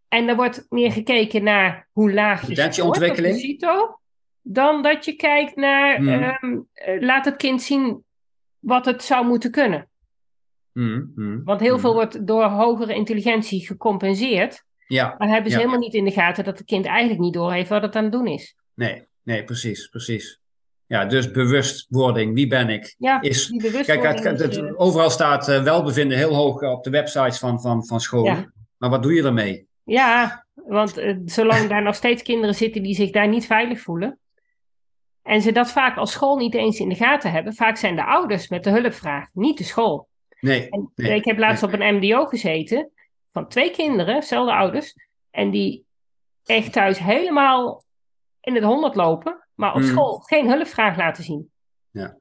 Speaker 1: En er wordt meer gekeken naar hoe laag je de
Speaker 2: Potentieontwikkeling.
Speaker 1: CITO, dan dat je kijkt naar
Speaker 2: Hmm.
Speaker 1: ehm, eh, laat het kind zien wat het zou moeten kunnen.
Speaker 2: Mhm, mhm,
Speaker 1: Want heel veel wordt door hogere intelligentie gecompenseerd.
Speaker 2: Ja,
Speaker 1: Maar hebben ze
Speaker 2: Ja.
Speaker 1: helemaal niet in de gaten dat het kind eigenlijk niet doorheeft wat het aan het doen is.
Speaker 2: nee, nee, precies, precies. Ja, dus bewustwording, wie ben ik?
Speaker 1: Ja,
Speaker 2: Is,
Speaker 1: die
Speaker 2: kijk,
Speaker 1: bewustwording
Speaker 2: het, het-
Speaker 1: is, eh,
Speaker 2: overal staat eh, welbevinden heel hoog op de websites van, van, van scholen.
Speaker 1: Ja.
Speaker 2: Maar wat doe je ermee?
Speaker 1: Ja, want eh, zolang daar nog steeds kinderen zitten die zich daar niet veilig voelen. En ze dat vaak als school niet eens in de gaten hebben. Vaak zijn de ouders met de hulpvraag, niet de school.
Speaker 2: Nee,
Speaker 1: En
Speaker 2: Nee,
Speaker 1: ik heb laatst op een MDO gezeten van twee kinderen, zelfde ouders. En die echt thuis helemaal in het honderd lopen, maar op
Speaker 2: Mm.
Speaker 1: school geen hulpvraag laten zien.
Speaker 2: Ja.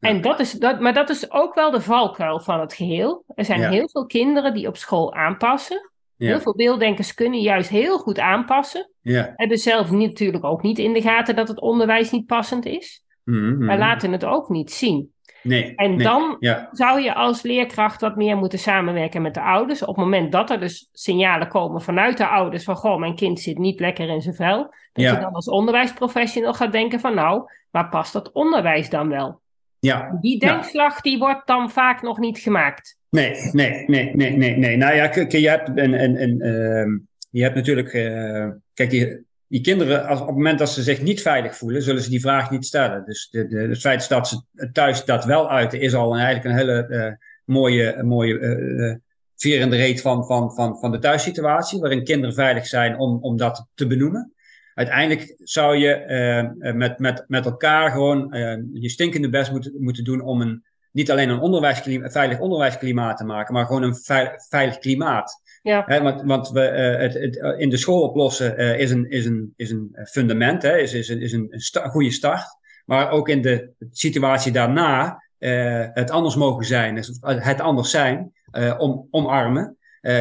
Speaker 1: En dat is, dat, maar dat is ook wel de valkuil van het geheel. Er zijn
Speaker 2: Ja.
Speaker 1: heel veel kinderen die op school aanpassen.
Speaker 2: ja,
Speaker 1: Heel veel beelddenkers kunnen juist heel goed aanpassen.
Speaker 2: ja.
Speaker 1: Hebben zelf niet, natuurlijk ook niet in de gaten dat het onderwijs niet passend is.
Speaker 2: Mhm, mhm.
Speaker 1: Maar laten het ook niet zien.
Speaker 2: Nee,
Speaker 1: En
Speaker 2: nee.
Speaker 1: dan
Speaker 2: Ja,
Speaker 1: zou je als leerkracht wat meer moeten samenwerken met de ouders. Op het moment dat er dus signalen komen vanuit de ouders van goh, mijn kind zit niet lekker in zijn vel. Dat
Speaker 2: Ja.
Speaker 1: je dan als onderwijsprofessional gaat denken van nou, waar past dat onderwijs dan wel?
Speaker 2: ja.
Speaker 1: Die denkslag die wordt dan vaak nog niet gemaakt.
Speaker 2: Nee, nee, nee, nee, nee, nee. Nou ja, je hebt, een, een, een, ehm, je hebt natuurlijk. eh, kijk, die, die kinderen, als, op het moment dat ze zich niet veilig voelen, zullen ze die vraag niet stellen. Dus de, de, het feit dat ze thuis dat wel uiten, is al een, eigenlijk een hele eh, mooie, mooie de reet van, van, van, van de thuissituatie, waarin kinderen veilig zijn om, om dat te benoemen. Uiteindelijk zou je met, met, met elkaar gewoon je stinkende best moeten, moeten doen om een, niet alleen een onderwijsklima, veilig onderwijsklimaat te maken, maar gewoon een veil- veilig klimaat.
Speaker 1: Ja,
Speaker 2: want want we, eh, het, het eh, in de school oplossen eh, is, een, is, een, is een fundament, hè, is, is een, is een goede start. Maar ook in de situatie daarna het anders mogen zijn, het anders zijn, om, omarmen.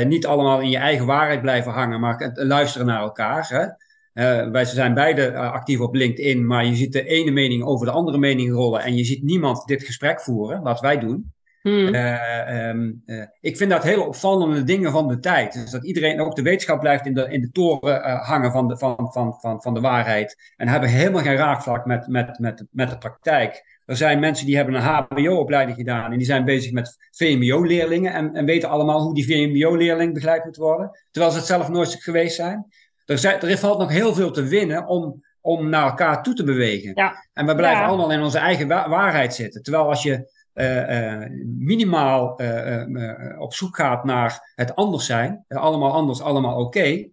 Speaker 2: Niet allemaal in je eigen waarheid blijven hangen, maar luisteren naar elkaar. Hè. Wij zijn beide actief op LinkedIn, maar je ziet de ene mening over de andere mening rollen en je ziet niemand dit gesprek voeren, wat wij doen.
Speaker 1: Hmm.
Speaker 2: Eh, ehm, eh, ik vind dat hele opvallende dingen van de tijd. Dus dat iedereen, ook de wetenschap, blijft in de, in de toren eh, hangen van de, van, van, van, van de waarheid. En hebben helemaal geen raakvlak met, met, met, met de praktijk. Er zijn mensen die hebben een HBO-opleiding gedaan en die zijn bezig met VMBO-leerlingen en, en weten allemaal hoe die VMBO-leerling begeleid moet worden, terwijl ze het zelf nooit geweest zijn. Er, zijn, er valt nog heel veel te winnen om, om naar elkaar toe te bewegen.
Speaker 1: Ja.
Speaker 2: En we blijven
Speaker 1: Ja.
Speaker 2: allemaal in onze eigen wa- waarheid zitten. Terwijl als je minimaal op zoek gaat naar het anders zijn, allemaal anders, allemaal oké,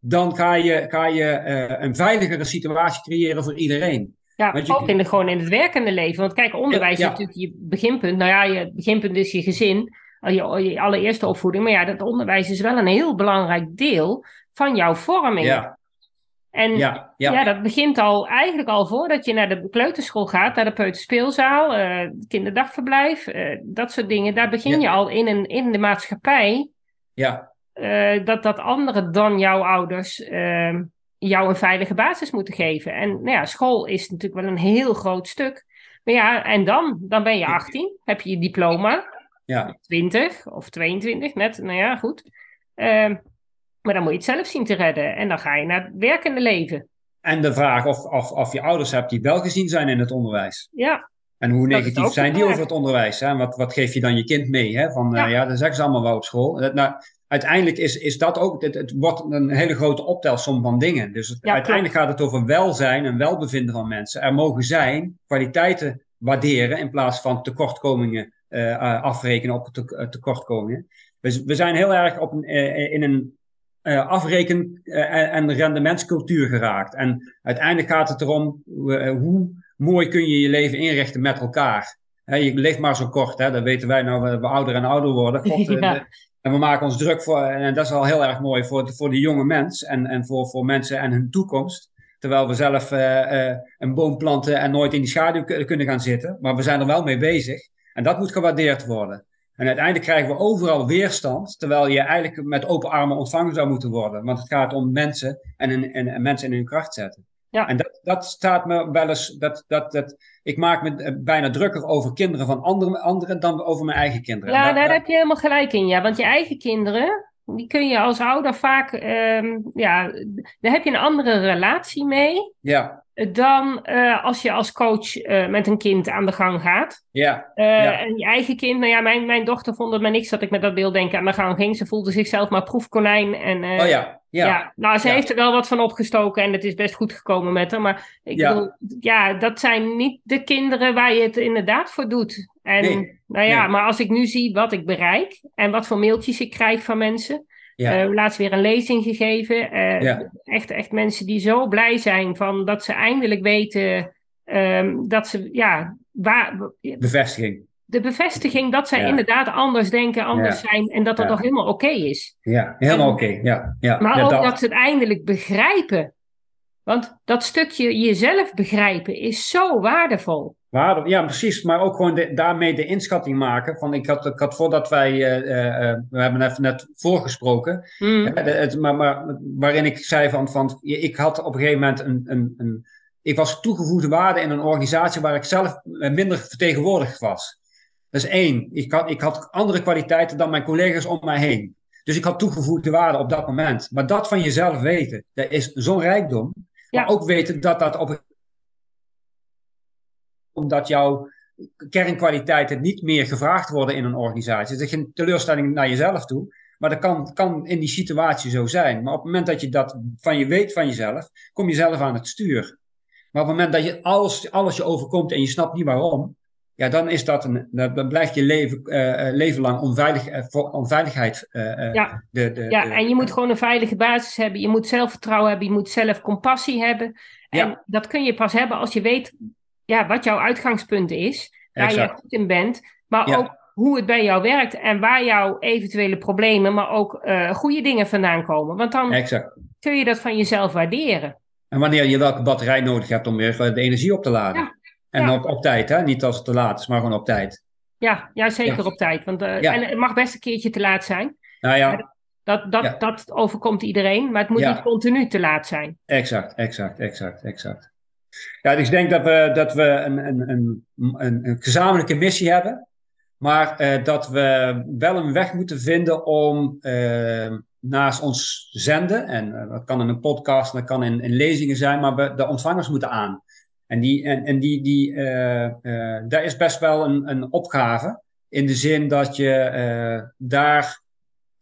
Speaker 2: dan ga je, ga je een veiligere situatie creëren voor iedereen.
Speaker 1: Ja, je, ook in de, gewoon in het werkende leven. Want kijk, onderwijs is natuurlijk je beginpunt. Nou ja, je beginpunt is je gezin, je, je allereerste opvoeding. Maar ja, dat onderwijs is wel een heel belangrijk deel van jouw vorming. Ja. En ja, ja. dat begint al eigenlijk al voordat je naar de kleuterschool gaat, naar de peuterspeelzaal, uh, kinderdagverblijf, uh, dat soort dingen. Daar begin je al in, een, in de maatschappij. Ja. Uh, dat, dat anderen dan jouw ouders ehm, jou een veilige basis moeten geven. En nou ja, school is natuurlijk wel een heel groot stuk. Maar ja, en dan? Dan ben je 18, heb je je diploma. Ja. 20 of 22, net, nou ja, goed. Maar dan moet je het zelf zien te redden. En dan ga je naar het werkende leven.
Speaker 2: En de vraag of, of, of je ouders hebt die wel gezien zijn in het onderwijs.
Speaker 1: Ja.
Speaker 2: En hoe negatief zijn die over het onderwijs? Hè? Wat, wat geef je dan je kind mee? Hè? Van ja, uh, ja dat zeggen ze allemaal wel op school. Dat, nou, uiteindelijk is, is dat ook, het, het wordt een hele grote optelsom van dingen. Dus uiteindelijk gaat het over welzijn en welbevinden van mensen. Er mogen zijn kwaliteiten waarderen in plaats van tekortkomingen uh, afrekenen op te, tekortkomingen. We, we zijn heel erg op een, in een uh, afreken- en rendementscultuur geraakt. En uiteindelijk gaat het erom hoe mooi kun je je leven inrichten met elkaar. je leeft maar zo kort, hè? dat weten wij nou, we ouder en ouder worden. (laughs) God, ja. En we maken ons druk voor, en dat is al heel erg mooi voor de, voor de jonge mens en, en voor, voor mensen en hun toekomst. Terwijl we zelf een boom planten en nooit in die schaduw kunnen gaan zitten. Maar we zijn er wel mee bezig. En dat moet gewaardeerd worden. En uiteindelijk krijgen we overal weerstand, terwijl je eigenlijk met open armen ontvangen zou moeten worden. Want het gaat om mensen en, en, en mensen in hun kracht zetten. Ja. En dat, dat staat me wel eens, dat, dat, dat, ik maak me eh, bijna drukker over kinderen van andere, anderen dan over mijn eigen kinderen.
Speaker 1: Ja, daar heb je helemaal gelijk in. Ja, want je eigen kinderen, die kun je als ouder vaak, um, ja, daar heb je een andere relatie mee. Ja dan uh, als je als coach uh, met een kind aan de gang gaat. Ja, uh, ja, En je eigen kind, nou ja, mijn, mijn dochter vond het maar niks dat ik met dat beeld denken aan de gang ging. Ze voelde zichzelf maar proefkonijn. En, oh ja, ja. ja. Nou, ze heeft er wel wat van opgestoken en het is best goed gekomen met haar. Maar ik ja. bedoel, ja, dat zijn niet de kinderen waar je het inderdaad voor doet. En nee, nou ja, nee. maar als ik nu zie wat ik bereik en wat voor mailtjes ik krijg van mensen. Ja. Uh, laatst weer een lezing gegeven. Uh, echt, echt mensen die zo blij zijn van dat ze eindelijk weten um, dat ze, ja, waar.
Speaker 2: Bevestiging.
Speaker 1: De bevestiging dat zij ja. inderdaad anders denken, anders zijn en dat dat toch helemaal oké okay is.
Speaker 2: Ja, helemaal oké. Okay. Ja, ja.
Speaker 1: Maar ook dat... dat ze het eindelijk begrijpen. Want dat stukje jezelf begrijpen is zo waardevol.
Speaker 2: Waarde, ja, precies. Maar ook gewoon de, daarmee de inschatting maken. Van ik, had, ik had voordat wij. Uh, uh, we hebben even net voorgesproken. Mm. Uh, het, maar, maar, waarin ik zei van. van ik had op een gegeven moment een. een, een ik was toegevoegde waarde in een organisatie waar ik zelf minder vertegenwoordigd was. Dat is één. Ik had, ik had andere kwaliteiten dan mijn collega's om mij heen. Dus ik had toegevoegde waarde op dat moment. Maar dat van jezelf weten, dat is zo'n rijkdom. Ja. Maar ook weten dat dat op een omdat jouw kernkwaliteiten niet meer gevraagd worden in een organisatie. Het is geen teleurstelling naar jezelf toe. Maar dat kan, kan in die situatie zo zijn. Maar op het moment dat je dat van je weet van jezelf, kom je zelf aan het stuur. Maar op het moment dat je alles, alles je overkomt en je snapt niet waarom, ja, dan, is dat een, dan blijft je leven, uh, leven lang onveilig, uh, voor onveiligheid.
Speaker 1: ja, de, de, ja de, en je moet gewoon een veilige basis hebben. Je moet zelfvertrouwen hebben. Je moet zelf compassie hebben. En ja. dat kun je pas hebben als je weet ja, wat jouw uitgangspunt is, waar exact. je goed in bent, maar ja. ook hoe het bij jou werkt en waar jouw eventuele problemen, maar ook uh, goede dingen vandaan komen. Want dan exact. kun je dat van jezelf waarderen.
Speaker 2: En wanneer je welke batterij nodig hebt om weer de energie op te laden. Ja. En ja. Op, op tijd, hè? niet als het te laat is, maar gewoon op tijd.
Speaker 1: Ja, ja zeker op tijd. Want, uh, En het mag best een keertje te laat zijn.
Speaker 2: Nou ja.
Speaker 1: Dat, dat, dat overkomt iedereen, maar het moet niet continu te laat zijn.
Speaker 2: Exact, exact, exact, exact. Ja, dus ik denk dat we, dat we een, een, een, een, gezamenlijke missie hebben. Maar uh, dat we wel een weg moeten vinden om uh, naast ons zenden, en uh, dat kan in een podcast, dat kan in, in lezingen zijn, maar we, de ontvangers moeten aan. En, die, en, en die, die, daar is best wel een, een opgave. In de zin dat je daar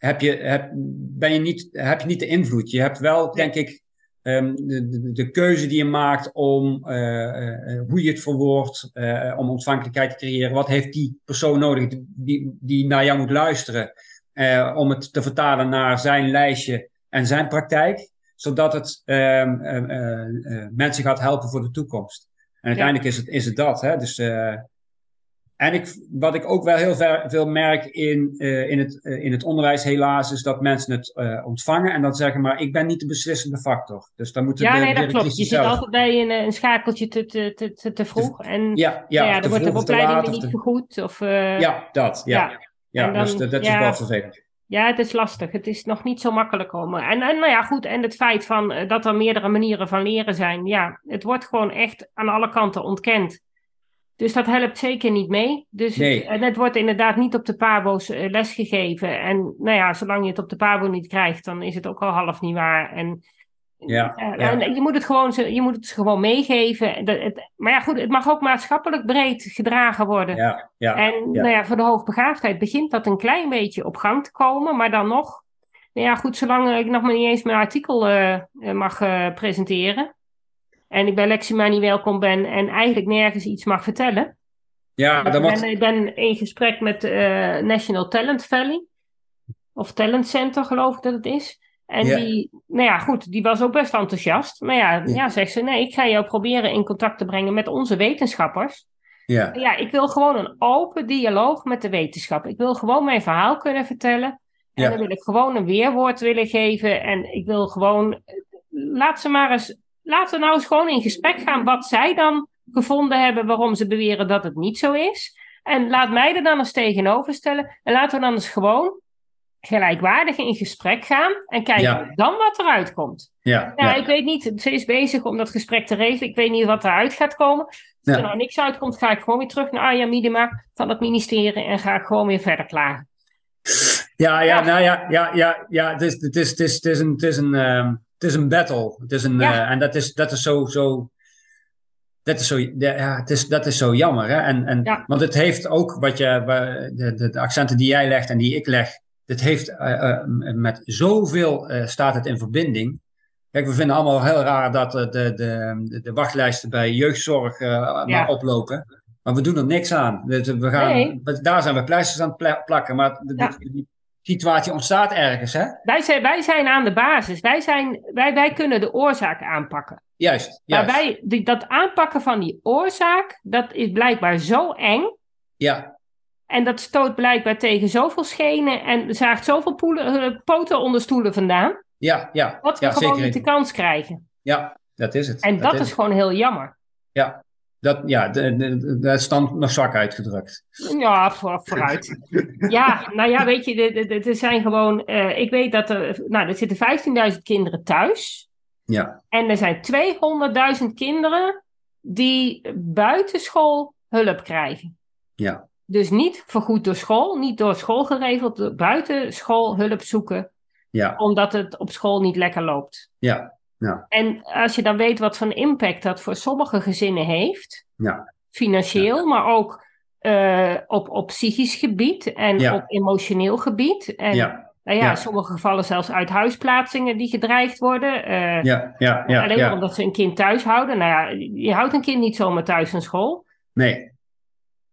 Speaker 2: heb je, heb, ben je niet, heb je niet de invloed. Je hebt wel, denk ik, ehm, de, de, de, keuze die je maakt om hoe je het verwoordt, om ontvankelijkheid te creëren. Wat heeft die persoon nodig die, die naar jou moet luisteren om het te vertalen naar zijn lijstje en zijn praktijk, zodat het ehm, mensen gaat helpen voor de toekomst. En uiteindelijk is, het, is het dat. Hè? Dus en ik, wat ik ook wel heel veel merk in, uh, in, het, uh, in het onderwijs helaas, is dat mensen het uh, ontvangen en dan zeggen, maar ik ben niet de beslissende factor. Dus dan moeten
Speaker 1: ja, de, nee, dat klopt. Je zelf... zit altijd bij een, een schakeltje te, te, te, te vroeg. En
Speaker 2: ja, ja,
Speaker 1: ja dan wordt de opleiding niet te... vergoed. Of,
Speaker 2: ja, dat. Ja, ja. ja dan, dus dat, dat is wel vervelend.
Speaker 1: Ja, het is lastig. Het is nog niet zo makkelijk om. En, en nou ja, goed. En het feit van, dat er meerdere manieren van leren zijn. Ja, het wordt gewoon echt aan alle kanten ontkend. Dus dat helpt zeker niet mee. Dus het, en het wordt inderdaad niet op de Pabo's uh, lesgegeven. En nou ja, zolang je het op de Pabo niet krijgt, dan is het ook al half niet waar. En,
Speaker 2: ja,
Speaker 1: en je moet het gewoon, je moet het gewoon meegeven. het, maar ja, goed, het mag ook maatschappelijk breed gedragen worden.
Speaker 2: Ja, ja,
Speaker 1: en Nou ja, voor de hoogbegaafdheid begint dat een klein beetje op gang te komen. Maar dan nog, nou ja, goed, zolang ik nog maar niet eens mijn artikel uh, mag uh, presenteren en ik bij Lexima niet welkom ben en eigenlijk nergens iets mag vertellen.
Speaker 2: Ja,
Speaker 1: dat ik, ben, ik ben in gesprek met uh, National Talent Valley, of Talent Center geloof ik dat het is. En die, nou ja, goed, die was ook best enthousiast. Maar ja, ja. zegt ze, nee, ik ga jou proberen in contact te brengen met onze wetenschappers.
Speaker 2: Ja.
Speaker 1: ja, ik wil gewoon een open dialoog met de wetenschap. Ik wil gewoon mijn verhaal kunnen vertellen. En dan wil ik gewoon een weerwoord willen geven. En ik wil gewoon, laat ze maar eens laten we nou eens gewoon in gesprek gaan wat zij dan gevonden hebben waarom ze beweren dat het niet zo is. En laat mij er dan eens tegenover stellen. En laten we dan eens gewoon gelijkwaardig in gesprek gaan en kijken dan wat eruit komt.
Speaker 2: Ja,
Speaker 1: ja, ik weet niet, ze is bezig om dat gesprek te regelen. Ik weet niet wat eruit gaat komen. Als er nou niks uitkomt, ga ik gewoon weer terug naar Arja Miedema van het ministerie en ga ik gewoon weer verder klagen.
Speaker 2: Ja, ja, nou ja, ja, ja, ja het, is, het, is, het, is, het is een, het is een ehm, het is een battle. Het is een, uh, en dat is, dat is zo, zo dat is zo, ja, het is, dat is zo jammer. Hè? En, en,
Speaker 1: ja.
Speaker 2: Want het heeft ook wat je, de, de, de, accenten die jij legt en die ik leg, het heeft uh, uh, met zoveel staat het in verbinding. Kijk, we vinden allemaal heel raar dat de, de, de, wachtlijsten bij jeugdzorg ja. maar oplopen. Maar we doen er niks aan. We gaan, nee. Daar zijn we pleisters aan het plakken. Maar de, situatie ontstaat ergens. Hè?
Speaker 1: Wij, zijn, wij zijn aan de basis. Wij, zijn, wij, wij kunnen de oorzaak aanpakken.
Speaker 2: Juist.
Speaker 1: juist. Maar wij, die, dat aanpakken van die oorzaak, dat is blijkbaar zo eng.
Speaker 2: Ja.
Speaker 1: En dat stoot blijkbaar tegen zoveel schenen en zaagt zoveel poelen, uh, poten onder stoelen vandaan.
Speaker 2: Ja, ja.
Speaker 1: Dat we
Speaker 2: ja,
Speaker 1: gewoon niet de kans krijgen.
Speaker 2: Ja, dat is het.
Speaker 1: En dat, is, is gewoon heel jammer.
Speaker 2: Ja, dat, ja, dat is dan nog zwak uitgedrukt.
Speaker 1: Ja, voor, vooruit. (laughs) ja, nou ja, weet je, er zijn gewoon... Uh, ik weet dat er... Nou, er zitten 15.000 kinderen thuis.
Speaker 2: Ja.
Speaker 1: En er zijn 200.000 kinderen die buitenschool hulp krijgen.
Speaker 2: Ja.
Speaker 1: Dus niet vergoed door school, niet door school geregeld, buitenschool hulp zoeken.
Speaker 2: Ja.
Speaker 1: Omdat het op school niet lekker loopt.
Speaker 2: Ja. Ja.
Speaker 1: En als je dan weet wat voor impact dat voor sommige gezinnen heeft,
Speaker 2: ja.
Speaker 1: financieel, maar ook uh, op, op psychisch gebied en op emotioneel gebied. En. Nou ja, in sommige gevallen zelfs uit huisplaatsingen die gedreigd worden. Uh,
Speaker 2: ja, ja, ja,
Speaker 1: alleen maar omdat ze een kind thuis houden. Nou ja, je houdt een kind niet zomaar thuis van school.
Speaker 2: Nee.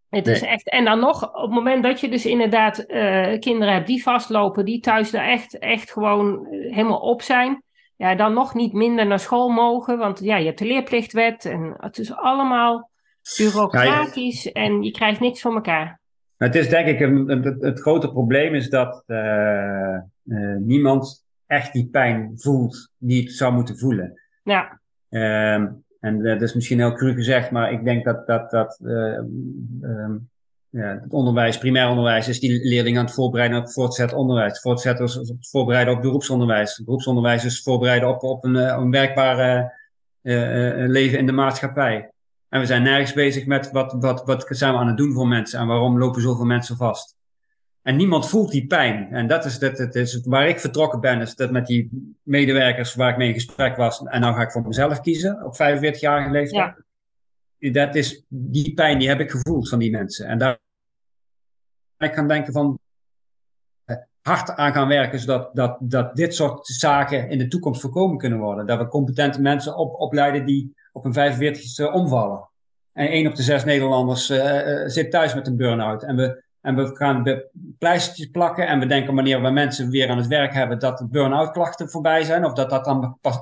Speaker 1: Het nee. is echt, en dan nog, op het moment dat je dus inderdaad uh, kinderen hebt die vastlopen, die thuis er echt, echt gewoon helemaal op zijn, ja, dan nog niet minder naar school mogen. Want ja, je hebt de leerplichtwet en het is allemaal bureaucratisch ja, en je krijgt niks van elkaar.
Speaker 2: Het is denk ik, een, het, het grote probleem is dat uh, uh, niemand echt die pijn voelt die het zou moeten voelen.
Speaker 1: Ja.
Speaker 2: Um, en dat is misschien heel cru gezegd, maar ik denk dat, dat, dat uh, um, ja, het onderwijs, primair onderwijs, is die leerlingen aan het voorbereiden op het voortgezet onderwijs. Voortgezet is voorbereiden op beroepsonderwijs. Beroepsonderwijs is voorbereiden op, op een, een werkbare uh, uh, leven in de maatschappij. En we zijn nergens bezig met wat, wat, wat zijn we aan het doen voor mensen en waarom lopen zoveel mensen vast. En niemand voelt die pijn. En dat is, dat, dat is waar ik vertrokken ben, is dat met die medewerkers waar ik mee in gesprek was. En nou ga ik voor mezelf kiezen op 45-jarige leeftijd. Dat is, die pijn die heb ik gevoeld van die mensen. En daar ik kan denken van, hard aan gaan werken, zodat dat, dat dit soort zaken in de toekomst voorkomen kunnen worden. Dat we competente mensen op, opleiden die op een 45ste omvallen. En één op de zes Nederlanders uh, zit thuis met een burn-out. En we, en we gaan pleistertjes plakken en we denken wanneer we mensen weer aan het werk hebben, dat de burn-out klachten voorbij zijn. Of dat dat dan pas...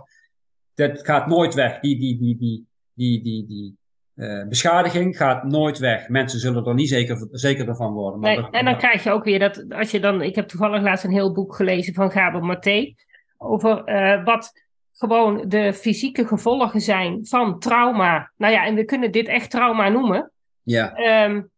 Speaker 2: Dat gaat nooit weg. Die, die, die, die, die, die, die, uh, beschadiging gaat nooit weg. Mensen zullen er niet zeker, zeker van worden.
Speaker 1: Maar nee, en dan krijg je ook weer dat, als je dan, ik heb toevallig laatst een heel boek gelezen van Gaber Maté, over uh, wat gewoon de fysieke gevolgen zijn van trauma. Nou ja, en we kunnen dit echt trauma noemen.
Speaker 2: Ja.
Speaker 1: Um,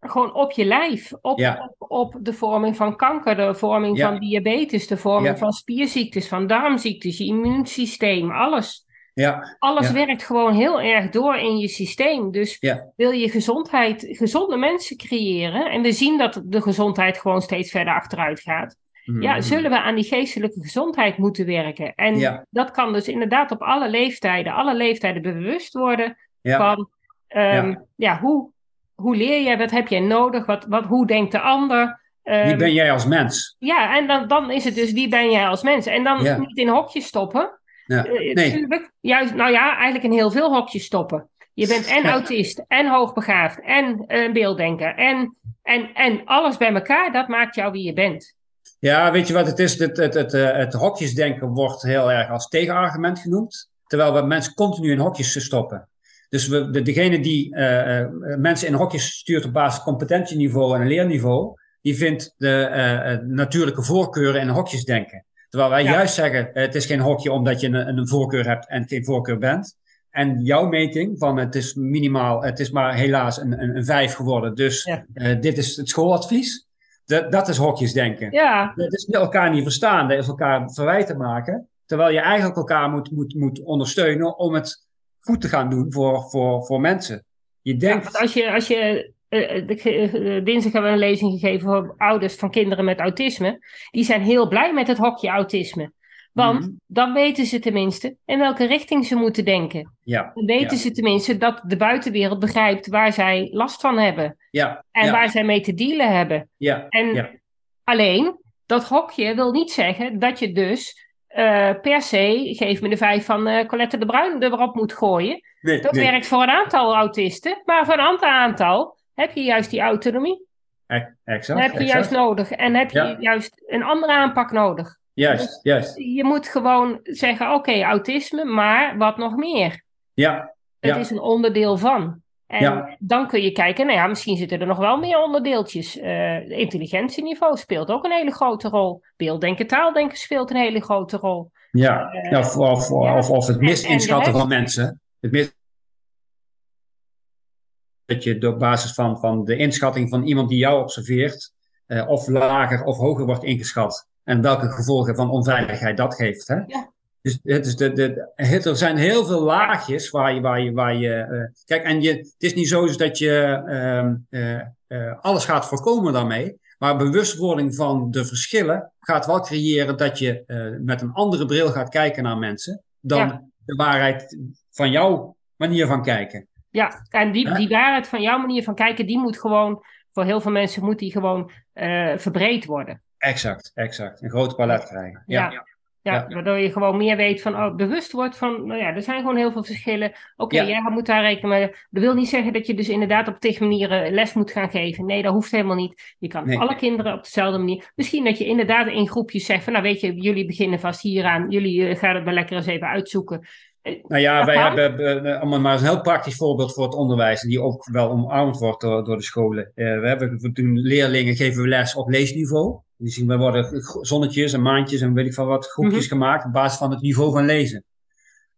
Speaker 1: gewoon op je lijf, op,
Speaker 2: ja.
Speaker 1: op, op, de vorming van kanker, de vorming
Speaker 2: ja.
Speaker 1: van diabetes, de vorming
Speaker 2: Ja.
Speaker 1: van spierziektes, van darmziektes, je immuunsysteem, alles.
Speaker 2: Ja,
Speaker 1: Alles
Speaker 2: Ja.
Speaker 1: werkt gewoon heel erg door in je systeem. Dus
Speaker 2: Ja.
Speaker 1: wil je gezondheid, gezonde mensen creëren, en we zien dat de gezondheid gewoon steeds verder achteruit gaat, ja,
Speaker 2: Mhm.
Speaker 1: zullen we aan die geestelijke gezondheid moeten werken. En dat kan dus inderdaad op alle leeftijden, alle leeftijden bewust worden van ehm,
Speaker 2: Ja.
Speaker 1: hoe, hoe leer je, wat heb jij nodig, wat, wat, hoe denkt de ander.
Speaker 2: Wie
Speaker 1: Ehm,
Speaker 2: ben jij als mens?
Speaker 1: ja, en dan, dan is het dus wie ben jij als mens. En dan niet in hokjes stoppen.
Speaker 2: Ja.
Speaker 1: Eh,
Speaker 2: Nee.
Speaker 1: Tuurlijk, juist, nou ja, eigenlijk in heel veel hokjes stoppen. Je bent en
Speaker 2: Ja.
Speaker 1: autist, en hoogbegaafd, en een beelddenker, en, en, en alles bij elkaar, dat maakt jou wie je bent.
Speaker 2: Ja, weet je wat het is? Het, het, het, eh, het hokjesdenken wordt heel erg als tegenargument genoemd. Terwijl we mensen continu in hokjes stoppen. Dus we, de, degene die eh, eh, mensen in hokjes stuurt op basis van competentieniveau en leerniveau, die vindt de eh, eh, natuurlijke voorkeuren in hokjes denken. Terwijl wij
Speaker 1: Ja.
Speaker 2: juist zeggen, eh, het is geen hokje omdat je een, een voorkeur hebt en geen voorkeur bent. En jouw meting van het is minimaal, het is maar helaas een, een, een vijf geworden. Dus
Speaker 1: Ja.
Speaker 2: eh, dit is het schooladvies. Dat, dat is hokjesdenken.
Speaker 1: Ja,
Speaker 2: Dat is elkaar niet verstaan, dat is elkaar verwijten maken. Terwijl je eigenlijk elkaar moet, moet, moet ondersteunen om het goed te gaan doen voor, voor, voor mensen. Je
Speaker 1: Ja,
Speaker 2: denkt,
Speaker 1: want als je, als je dinsdag hebben we een lezing gegeven voor ouders van kinderen met autisme. Die zijn heel blij met het hokje autisme. Want
Speaker 2: Mhm.
Speaker 1: dan weten ze tenminste in welke richting ze moeten denken.
Speaker 2: ja,
Speaker 1: Dan weten
Speaker 2: Ja.
Speaker 1: ze tenminste dat de buitenwereld begrijpt waar zij last van hebben.
Speaker 2: ja,
Speaker 1: En
Speaker 2: ja,
Speaker 1: waar zij mee te dealen hebben.
Speaker 2: ja,
Speaker 1: En alleen, dat hokje wil niet zeggen dat je dus eh, per se, geef me de vijf van eh, Colette de Bruin erop moet gooien.
Speaker 2: Nee,
Speaker 1: Dat
Speaker 2: nee.
Speaker 1: werkt voor een aantal autisten, maar voor een ander aantal heb je juist die autonomie.
Speaker 2: E- Exact,
Speaker 1: heb je
Speaker 2: exact.
Speaker 1: juist nodig. En heb je
Speaker 2: Ja.
Speaker 1: juist een andere aanpak nodig.
Speaker 2: Juist, juist.
Speaker 1: Je moet gewoon zeggen, oké, autisme, maar wat nog meer?
Speaker 2: Ja,
Speaker 1: Het
Speaker 2: Ja.
Speaker 1: is een onderdeel van. En
Speaker 2: Ja.
Speaker 1: dan kun je kijken, nou ja, misschien zitten er nog wel meer onderdeeltjes. Eh intelligentieniveau speelt ook een hele grote rol. Beelddenken, taaldenken speelt een hele grote rol.
Speaker 2: ja.
Speaker 1: Eh,
Speaker 2: of, of,
Speaker 1: ja.
Speaker 2: of, of het
Speaker 1: En- en
Speaker 2: misinschatten van mensen. Het. Dat je op basis van, van de inschatting van iemand die jou observeert, eh, of lager of hoger wordt ingeschat. En welke gevolgen van onveiligheid dat geeft. Hè?
Speaker 1: Ja.
Speaker 2: Dus het is de, de, het- er zijn heel veel laagjes waar je. Waar je, waar je eh, kijk, en je, het is niet zo dat je ehm, eh, alles gaat voorkomen daarmee. Maar bewustwording van de verschillen gaat wel creëren dat je met een andere bril gaat kijken naar mensen. Dan
Speaker 1: Ja.
Speaker 2: de waarheid van jouw manier van kijken.
Speaker 1: Ja, en die, die waarheid van jouw manier van kijken, die moet gewoon, voor heel veel mensen moet die gewoon eh, verbreed worden.
Speaker 2: Exact, exact. Een groot palet krijgen.
Speaker 1: Ja.
Speaker 2: Ja,
Speaker 1: Ja,
Speaker 2: Ja.
Speaker 1: waardoor je gewoon meer weet van, oh, bewust wordt van, nou ja, er zijn gewoon heel veel verschillen. Oké,
Speaker 2: Ja.
Speaker 1: jij moet daar rekenen mee. Dat wil niet zeggen dat je dus inderdaad op tegen manieren les moet gaan geven. Nee, dat hoeft helemaal niet. Je kan
Speaker 2: Nee.
Speaker 1: alle kinderen op dezelfde manier. Misschien dat je inderdaad in groepjes zegt van, nou weet je, jullie beginnen vast hieraan. Jullie eh, gaan het maar lekker eens even uitzoeken.
Speaker 2: Nou ja, wij hebben, eh, om maar een heel praktisch voorbeeld voor het onderwijs, die ook wel omarmd wordt door, door de scholen. Eh, we, hebben, we doen leerlingen geven we les op leesniveau. Die zien, we worden zonnetjes en maandjes en weet ik van wat groepjes
Speaker 1: Mhm.
Speaker 2: gemaakt op basis van het niveau van lezen.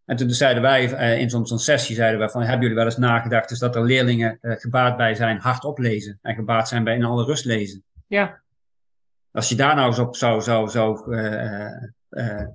Speaker 2: En toen zeiden wij, eh, in zo'n zo'n sessie zeiden wij van, hebben jullie wel eens nagedacht dus dat er leerlingen eh, gebaat bij zijn hardop lezen en gebaat zijn bij in alle rust lezen?
Speaker 1: Ja,
Speaker 2: Als je daar nou eens op zou, zou, zou eh, eh, eh,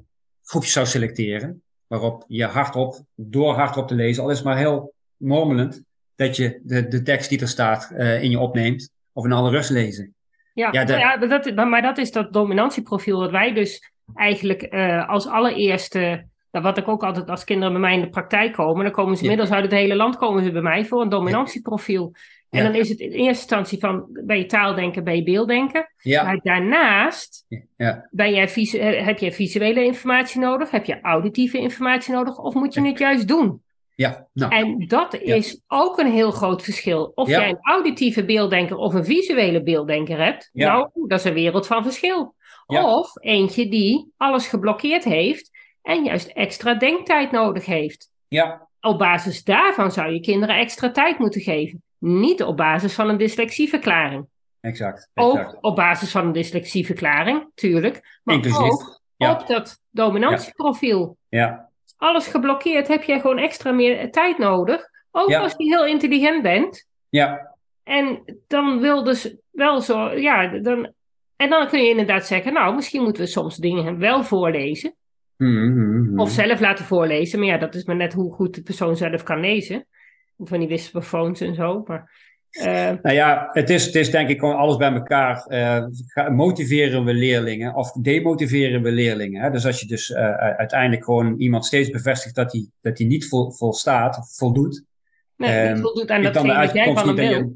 Speaker 2: groepjes zou selecteren, waarop je hardop, door hardop te lezen, al is maar heel mormelend, dat je de, de tekst die er staat eh, in je opneemt, of in alle rust lezen.
Speaker 1: ja.
Speaker 2: Ja, de-
Speaker 1: Nou ja maar, dat, maar dat is dat dominantieprofiel dat wij dus eigenlijk eh, als allereerste... Nou, wat ik ook altijd als kinderen bij mij in de praktijk komen, dan komen ze
Speaker 2: Ja.
Speaker 1: inmiddels uit het hele land komen ze bij mij voor een dominantieprofiel. En dan is het in eerste instantie van, ben je taaldenken, ben je beelddenken.
Speaker 2: Ja.
Speaker 1: Maar daarnaast
Speaker 2: Ja.
Speaker 1: ben jij visu- eh, heb je visuele informatie nodig, heb je auditieve informatie nodig, of moet je het juist doen?
Speaker 2: Ja. Nou.
Speaker 1: En dat is ook een heel groot verschil. Of jij een auditieve beelddenker of een visuele beelddenker hebt,
Speaker 2: Ja.
Speaker 1: nou, dat is een wereld van verschil.
Speaker 2: Ja.
Speaker 1: Of eentje die alles geblokkeerd heeft en juist extra denktijd nodig heeft.
Speaker 2: Ja.
Speaker 1: Op basis daarvan zou je kinderen extra tijd moeten geven. Niet op basis van een dyslexieverklaring.
Speaker 2: Exact.
Speaker 1: Ook op basis van een dyslexieverklaring, tuurlijk. Maar
Speaker 2: Inclusief.
Speaker 1: ook
Speaker 2: Ja.
Speaker 1: op dat dominantieprofiel.
Speaker 2: Ja.
Speaker 1: Alles geblokkeerd, heb jij gewoon extra meer tijd nodig. Ook
Speaker 2: Ja.
Speaker 1: als je heel intelligent bent.
Speaker 2: Ja.
Speaker 1: En dan wil dus wel zo, ja, dan, en dan kun je inderdaad zeggen, nou, misschien moeten we soms dingen wel voorlezen.
Speaker 2: Mhm, mhm.
Speaker 1: Of zelf laten voorlezen. Maar ja, dat is maar net hoe goed de persoon zelf kan lezen. Van die wisselphones en zo. Maar, eh,
Speaker 2: Nou ja, het is, het is denk ik gewoon alles bij elkaar. Eh, motiveren we leerlingen of demotiveren we leerlingen? Hè? Dus als je dus eh, uiteindelijk gewoon iemand steeds bevestigt dat hij, dat hij niet vol, volstaat voldoet.
Speaker 1: nee,
Speaker 2: Ehm,
Speaker 1: niet voldoet aan datgene wat jij van hem
Speaker 2: dat
Speaker 1: wil.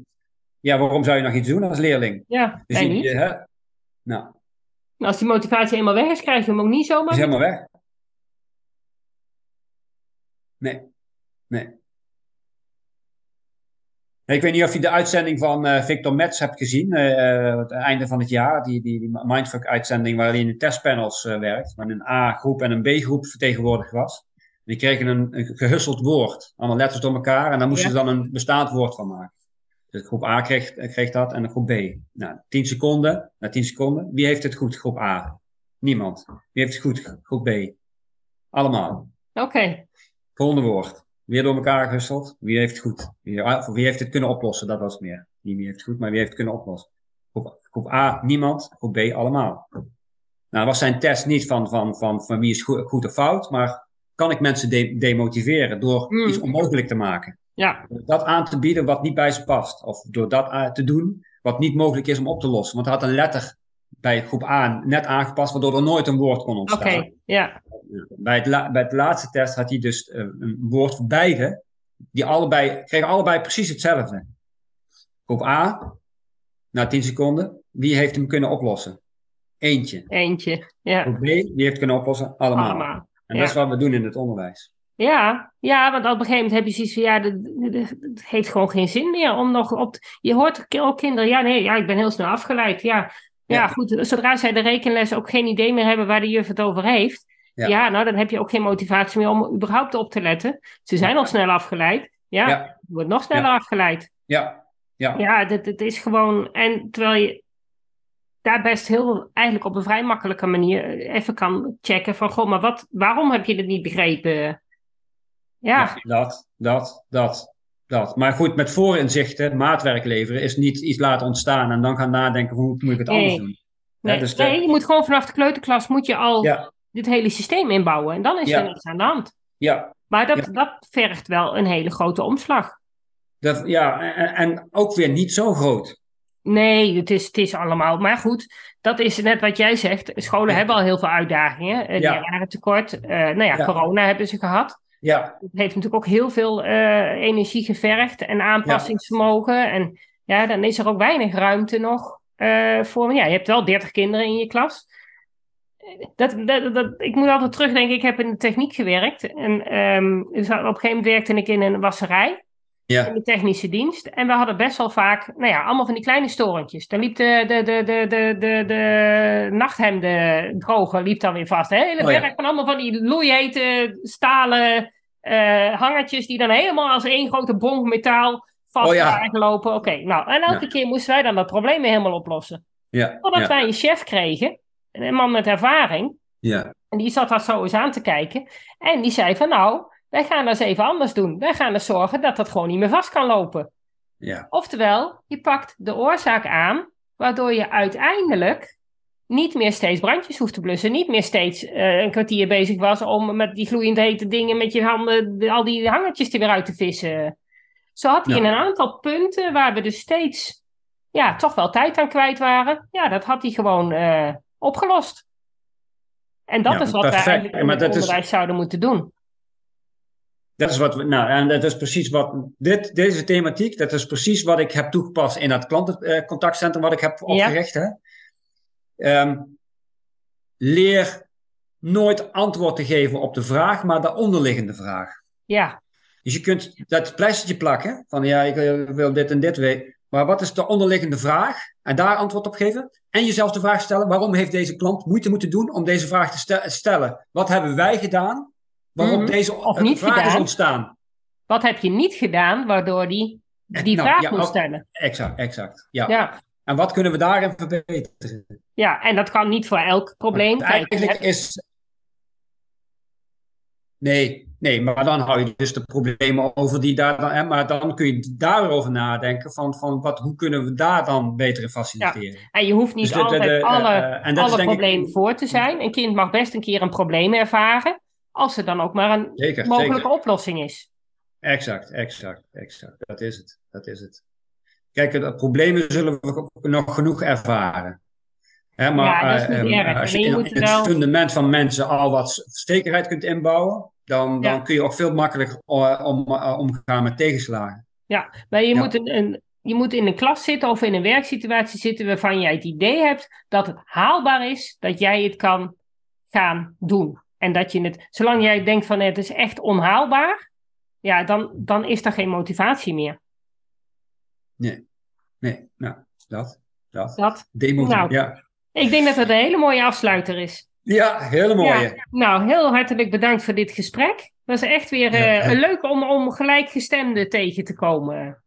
Speaker 2: Ja, waarom zou je nog iets doen als leerling?
Speaker 1: Ja,
Speaker 2: Dus je-
Speaker 1: niet.
Speaker 2: hè? Nou,
Speaker 1: Als die motivatie eenmaal weg is, krijg je hem ook niet zomaar.
Speaker 2: is helemaal weg. Nee, nee. Ik weet niet of je de uitzending van eh, Victor Metz hebt gezien, eh, eh, het einde van het jaar, die, die, die Mindfuck-uitzending waar hij in de testpanels eh, werkt, waar een A-groep en een B-groep vertegenwoordigd was. Die kregen een, een gehusteld woord, allemaal letters door elkaar, en daar moesten
Speaker 1: Ja.
Speaker 2: ze dan een bestaand woord van maken. Dus groep A kreeg, kreeg dat en de groep B. Nou, 10 seconden, na 10 seconden, wie heeft het goed, groep A? Niemand. Wie heeft het goed, groep B? Allemaal.
Speaker 1: Oké,
Speaker 2: Volgende woord. Weer door elkaar gehusteld. Wie heeft het goed? Wie, of wie heeft het kunnen oplossen? Dat was het meer. Niet wie heeft het goed, maar wie heeft het kunnen oplossen? Groep, groep A, niemand. Groep B, allemaal. Nou, dat was zijn test niet van, van, van, van wie is goed, goed of fout, maar kan ik mensen de- demotiveren door
Speaker 1: Hmm.
Speaker 2: iets onmogelijk te maken?
Speaker 1: ja,
Speaker 2: Door dat aan te bieden wat niet bij ze past. Of door dat aan te doen wat niet mogelijk is om op te lossen. Want hij had een letter bij groep A net aangepast, waardoor er nooit een woord kon
Speaker 1: oké,
Speaker 2: ontstaan.
Speaker 1: ja,
Speaker 2: Bij, het la- bij het laatste test had hij dus eh, een woord voor beide. Die allebei, kregen allebei precies hetzelfde. Groep A, na 10 seconden, wie heeft hem kunnen oplossen? Eentje.
Speaker 1: eentje, ja,
Speaker 2: Groep B, wie heeft kunnen oplossen? Allemaal.
Speaker 1: allemaal.
Speaker 2: En
Speaker 1: ja.
Speaker 2: dat is wat we doen in het onderwijs.
Speaker 1: Ja, ja, want op een gegeven moment heb je zoiets van, ja, het heeft gewoon geen zin meer om nog op... te- je hoort ook kinderen, ja, nee, ja, ik ben heel snel afgeleid. Ja, ja, goed, zodra zij de rekenles ook geen idee meer hebben waar de juf het over heeft, ja.
Speaker 2: Ja.
Speaker 1: nou, dan heb je ook geen motivatie meer om überhaupt op te letten. Ze zijn al snel afgeleid. Ja,
Speaker 2: Ja.
Speaker 1: je wordt nog sneller
Speaker 2: Ja.
Speaker 1: afgeleid.
Speaker 2: Ja, ja.
Speaker 1: Ja, dit is gewoon. En terwijl je daar best heel eigenlijk op een vrij makkelijke manier even kan checken van goh, maar wat, waarom heb je dit niet begrepen? Ja,
Speaker 2: Ja, dat, dat, dat, dat. Maar goed, met voorinzichten, maatwerk leveren, is niet iets laten ontstaan en dan gaan nadenken hoe moet ik het anders doen.
Speaker 1: nee,
Speaker 2: Ja, dus de-
Speaker 1: nee, je moet gewoon vanaf de kleuterklas moet je al
Speaker 2: Ja,
Speaker 1: dit hele systeem inbouwen en dan is
Speaker 2: Ja.
Speaker 1: er niks aan de hand.
Speaker 2: ja,
Speaker 1: Maar dat, dat vergt wel een hele grote omslag.
Speaker 2: dat, ja en, en ook weer niet zo groot.
Speaker 1: Nee, het is, het is allemaal. Maar goed, dat is net wat jij zegt. Scholen hebben al heel veel uitdagingen. Een
Speaker 2: Ja.
Speaker 1: lerarentekort. eh nou Ja. corona hebben ze gehad.
Speaker 2: Ja,
Speaker 1: Het heeft natuurlijk ook heel veel eh, energie gevergd en aanpassingsvermogen. En ja, dan is er ook weinig ruimte nog eh, voor. Ja, je hebt wel 30 kinderen in je klas. Dat, dat, dat, ik moet altijd terugdenken, ik heb in de techniek gewerkt. En ehm, dus op een gegeven moment werkte ik in een wasserij
Speaker 2: ja,
Speaker 1: in de technische dienst. En we hadden best wel vaak, nou ja, allemaal van die kleine storentjes. Dan liep de, de, de, de, de, de, de nachthemden droger liep dan weer vast. Hele
Speaker 2: Oh ja.
Speaker 1: berg van allemaal van die loeihete stalen eh, hangertjes die dan helemaal als één grote bonk metaal vast
Speaker 2: Oh ja.
Speaker 1: waren gelopen. Oké, nou, en elke keer moesten wij dan dat probleem weer helemaal oplossen.
Speaker 2: ja,
Speaker 1: Totdat wij een chef kregen, een man met ervaring.
Speaker 2: ja,
Speaker 1: En die zat daar zo eens aan te kijken. En die zei van nou, wij gaan dat eens even anders doen. Wij gaan er zorgen dat dat gewoon niet meer vast kan lopen.
Speaker 2: ja,
Speaker 1: Oftewel, je pakt de oorzaak aan, waardoor je uiteindelijk niet meer steeds brandjes hoeft te blussen. Niet meer steeds eh, een kwartier bezig was om met die gloeiend hete dingen met je handen de- al die hangertjes er weer uit te vissen. Zo had hij
Speaker 2: Ja.
Speaker 1: in een aantal punten waar we dus steeds ja, toch wel tijd aan kwijt waren. Ja, dat had hij gewoon eh, opgelost. En dat
Speaker 2: Ja,
Speaker 1: is wat we
Speaker 2: perfect.
Speaker 1: eigenlijk in het
Speaker 2: is-
Speaker 1: onderwijs zouden moeten doen.
Speaker 2: Dat is wat we, nou, en dat is precies wat, dit, deze thematiek, dat is precies wat ik heb toegepast in het klantencontactcentrum wat ik heb opgericht. Hè? Ehm, leer nooit antwoord te geven op de vraag, maar de onderliggende vraag.
Speaker 1: Ja.
Speaker 2: Dus je kunt dat pleistertje plakken, van ja, ik wil dit en dit weten. Maar wat is de onderliggende vraag? En daar antwoord op geven. En jezelf de vraag stellen: waarom heeft deze klant moeite moeten doen om deze vraag te stellen? Wat hebben wij gedaan waarop mhm. deze of niet vraag is ontstaan?
Speaker 1: Wat heb je niet gedaan waardoor die die nou, vraag moet stellen?
Speaker 2: Exact, exact. Ja. ja. En wat kunnen we daarin verbeteren?
Speaker 1: Ja, en dat kan niet voor elk probleem.
Speaker 2: Eigenlijk is. Nee, Nee, maar dan hou je dus de problemen over die daar dan. Hè, maar dan kun je daarover nadenken van, van wat, hoe kunnen we daar dan beter in faciliteren. Ja.
Speaker 1: En je hoeft niet dus altijd alle, uh, alle problemen voor te zijn. Een kind mag best een keer een probleem ervaren, als er dan ook maar een mogelijke oplossing is.
Speaker 2: Exact, exact, exact. Dat is het. Dat is het. Kijk, de problemen zullen we nog genoeg ervaren. Hè, maar ja, dat is niet uh, erg. als je in, in het fundament van mensen al wat zekerheid kunt inbouwen, dan, dan kun je ook veel makkelijker uh, om, uh, omgaan met tegenslagen.
Speaker 1: Ja, maar je, Moet een, een, je moet in een klas zitten of in een werksituatie zitten waarvan jij het idee hebt dat het haalbaar is dat jij het kan gaan doen. En dat je het, zolang jij denkt van het is echt onhaalbaar, ja, dan, dan is er geen motivatie meer.
Speaker 2: Nee, nee, nou, dat. Dat.
Speaker 1: dat. nou, ja. Ik denk dat het een hele mooie afsluiter is.
Speaker 2: Ja, hele mooie.
Speaker 1: nou, heel hartelijk bedankt voor dit gesprek. Het was echt weer uh, leuk om, om gelijkgestemden tegen te komen.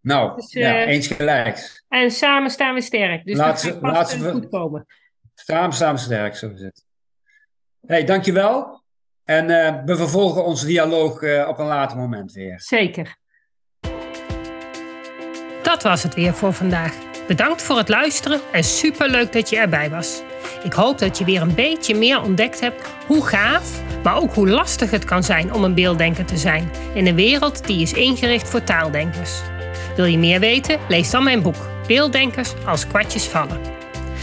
Speaker 2: Nou, dus, ja, uh, eens gelijk.
Speaker 1: En samen staan we sterk. Dus laat dat gaat goed komen.
Speaker 2: Samen staan we sterk, zo is het. Hey, dankjewel. En uh, we vervolgen onze dialoog op een later moment weer.
Speaker 1: Zeker. Dat was het weer voor vandaag. Bedankt voor het luisteren en superleuk dat je erbij was. Ik hoop dat je weer een beetje meer ontdekt hebt hoe gaaf, maar ook hoe lastig het kan zijn om een beelddenker te zijn in een wereld die is ingericht voor taaldenkers. Wil je meer weten? Lees dan mijn boek Beelddenkers als kwartjes vallen.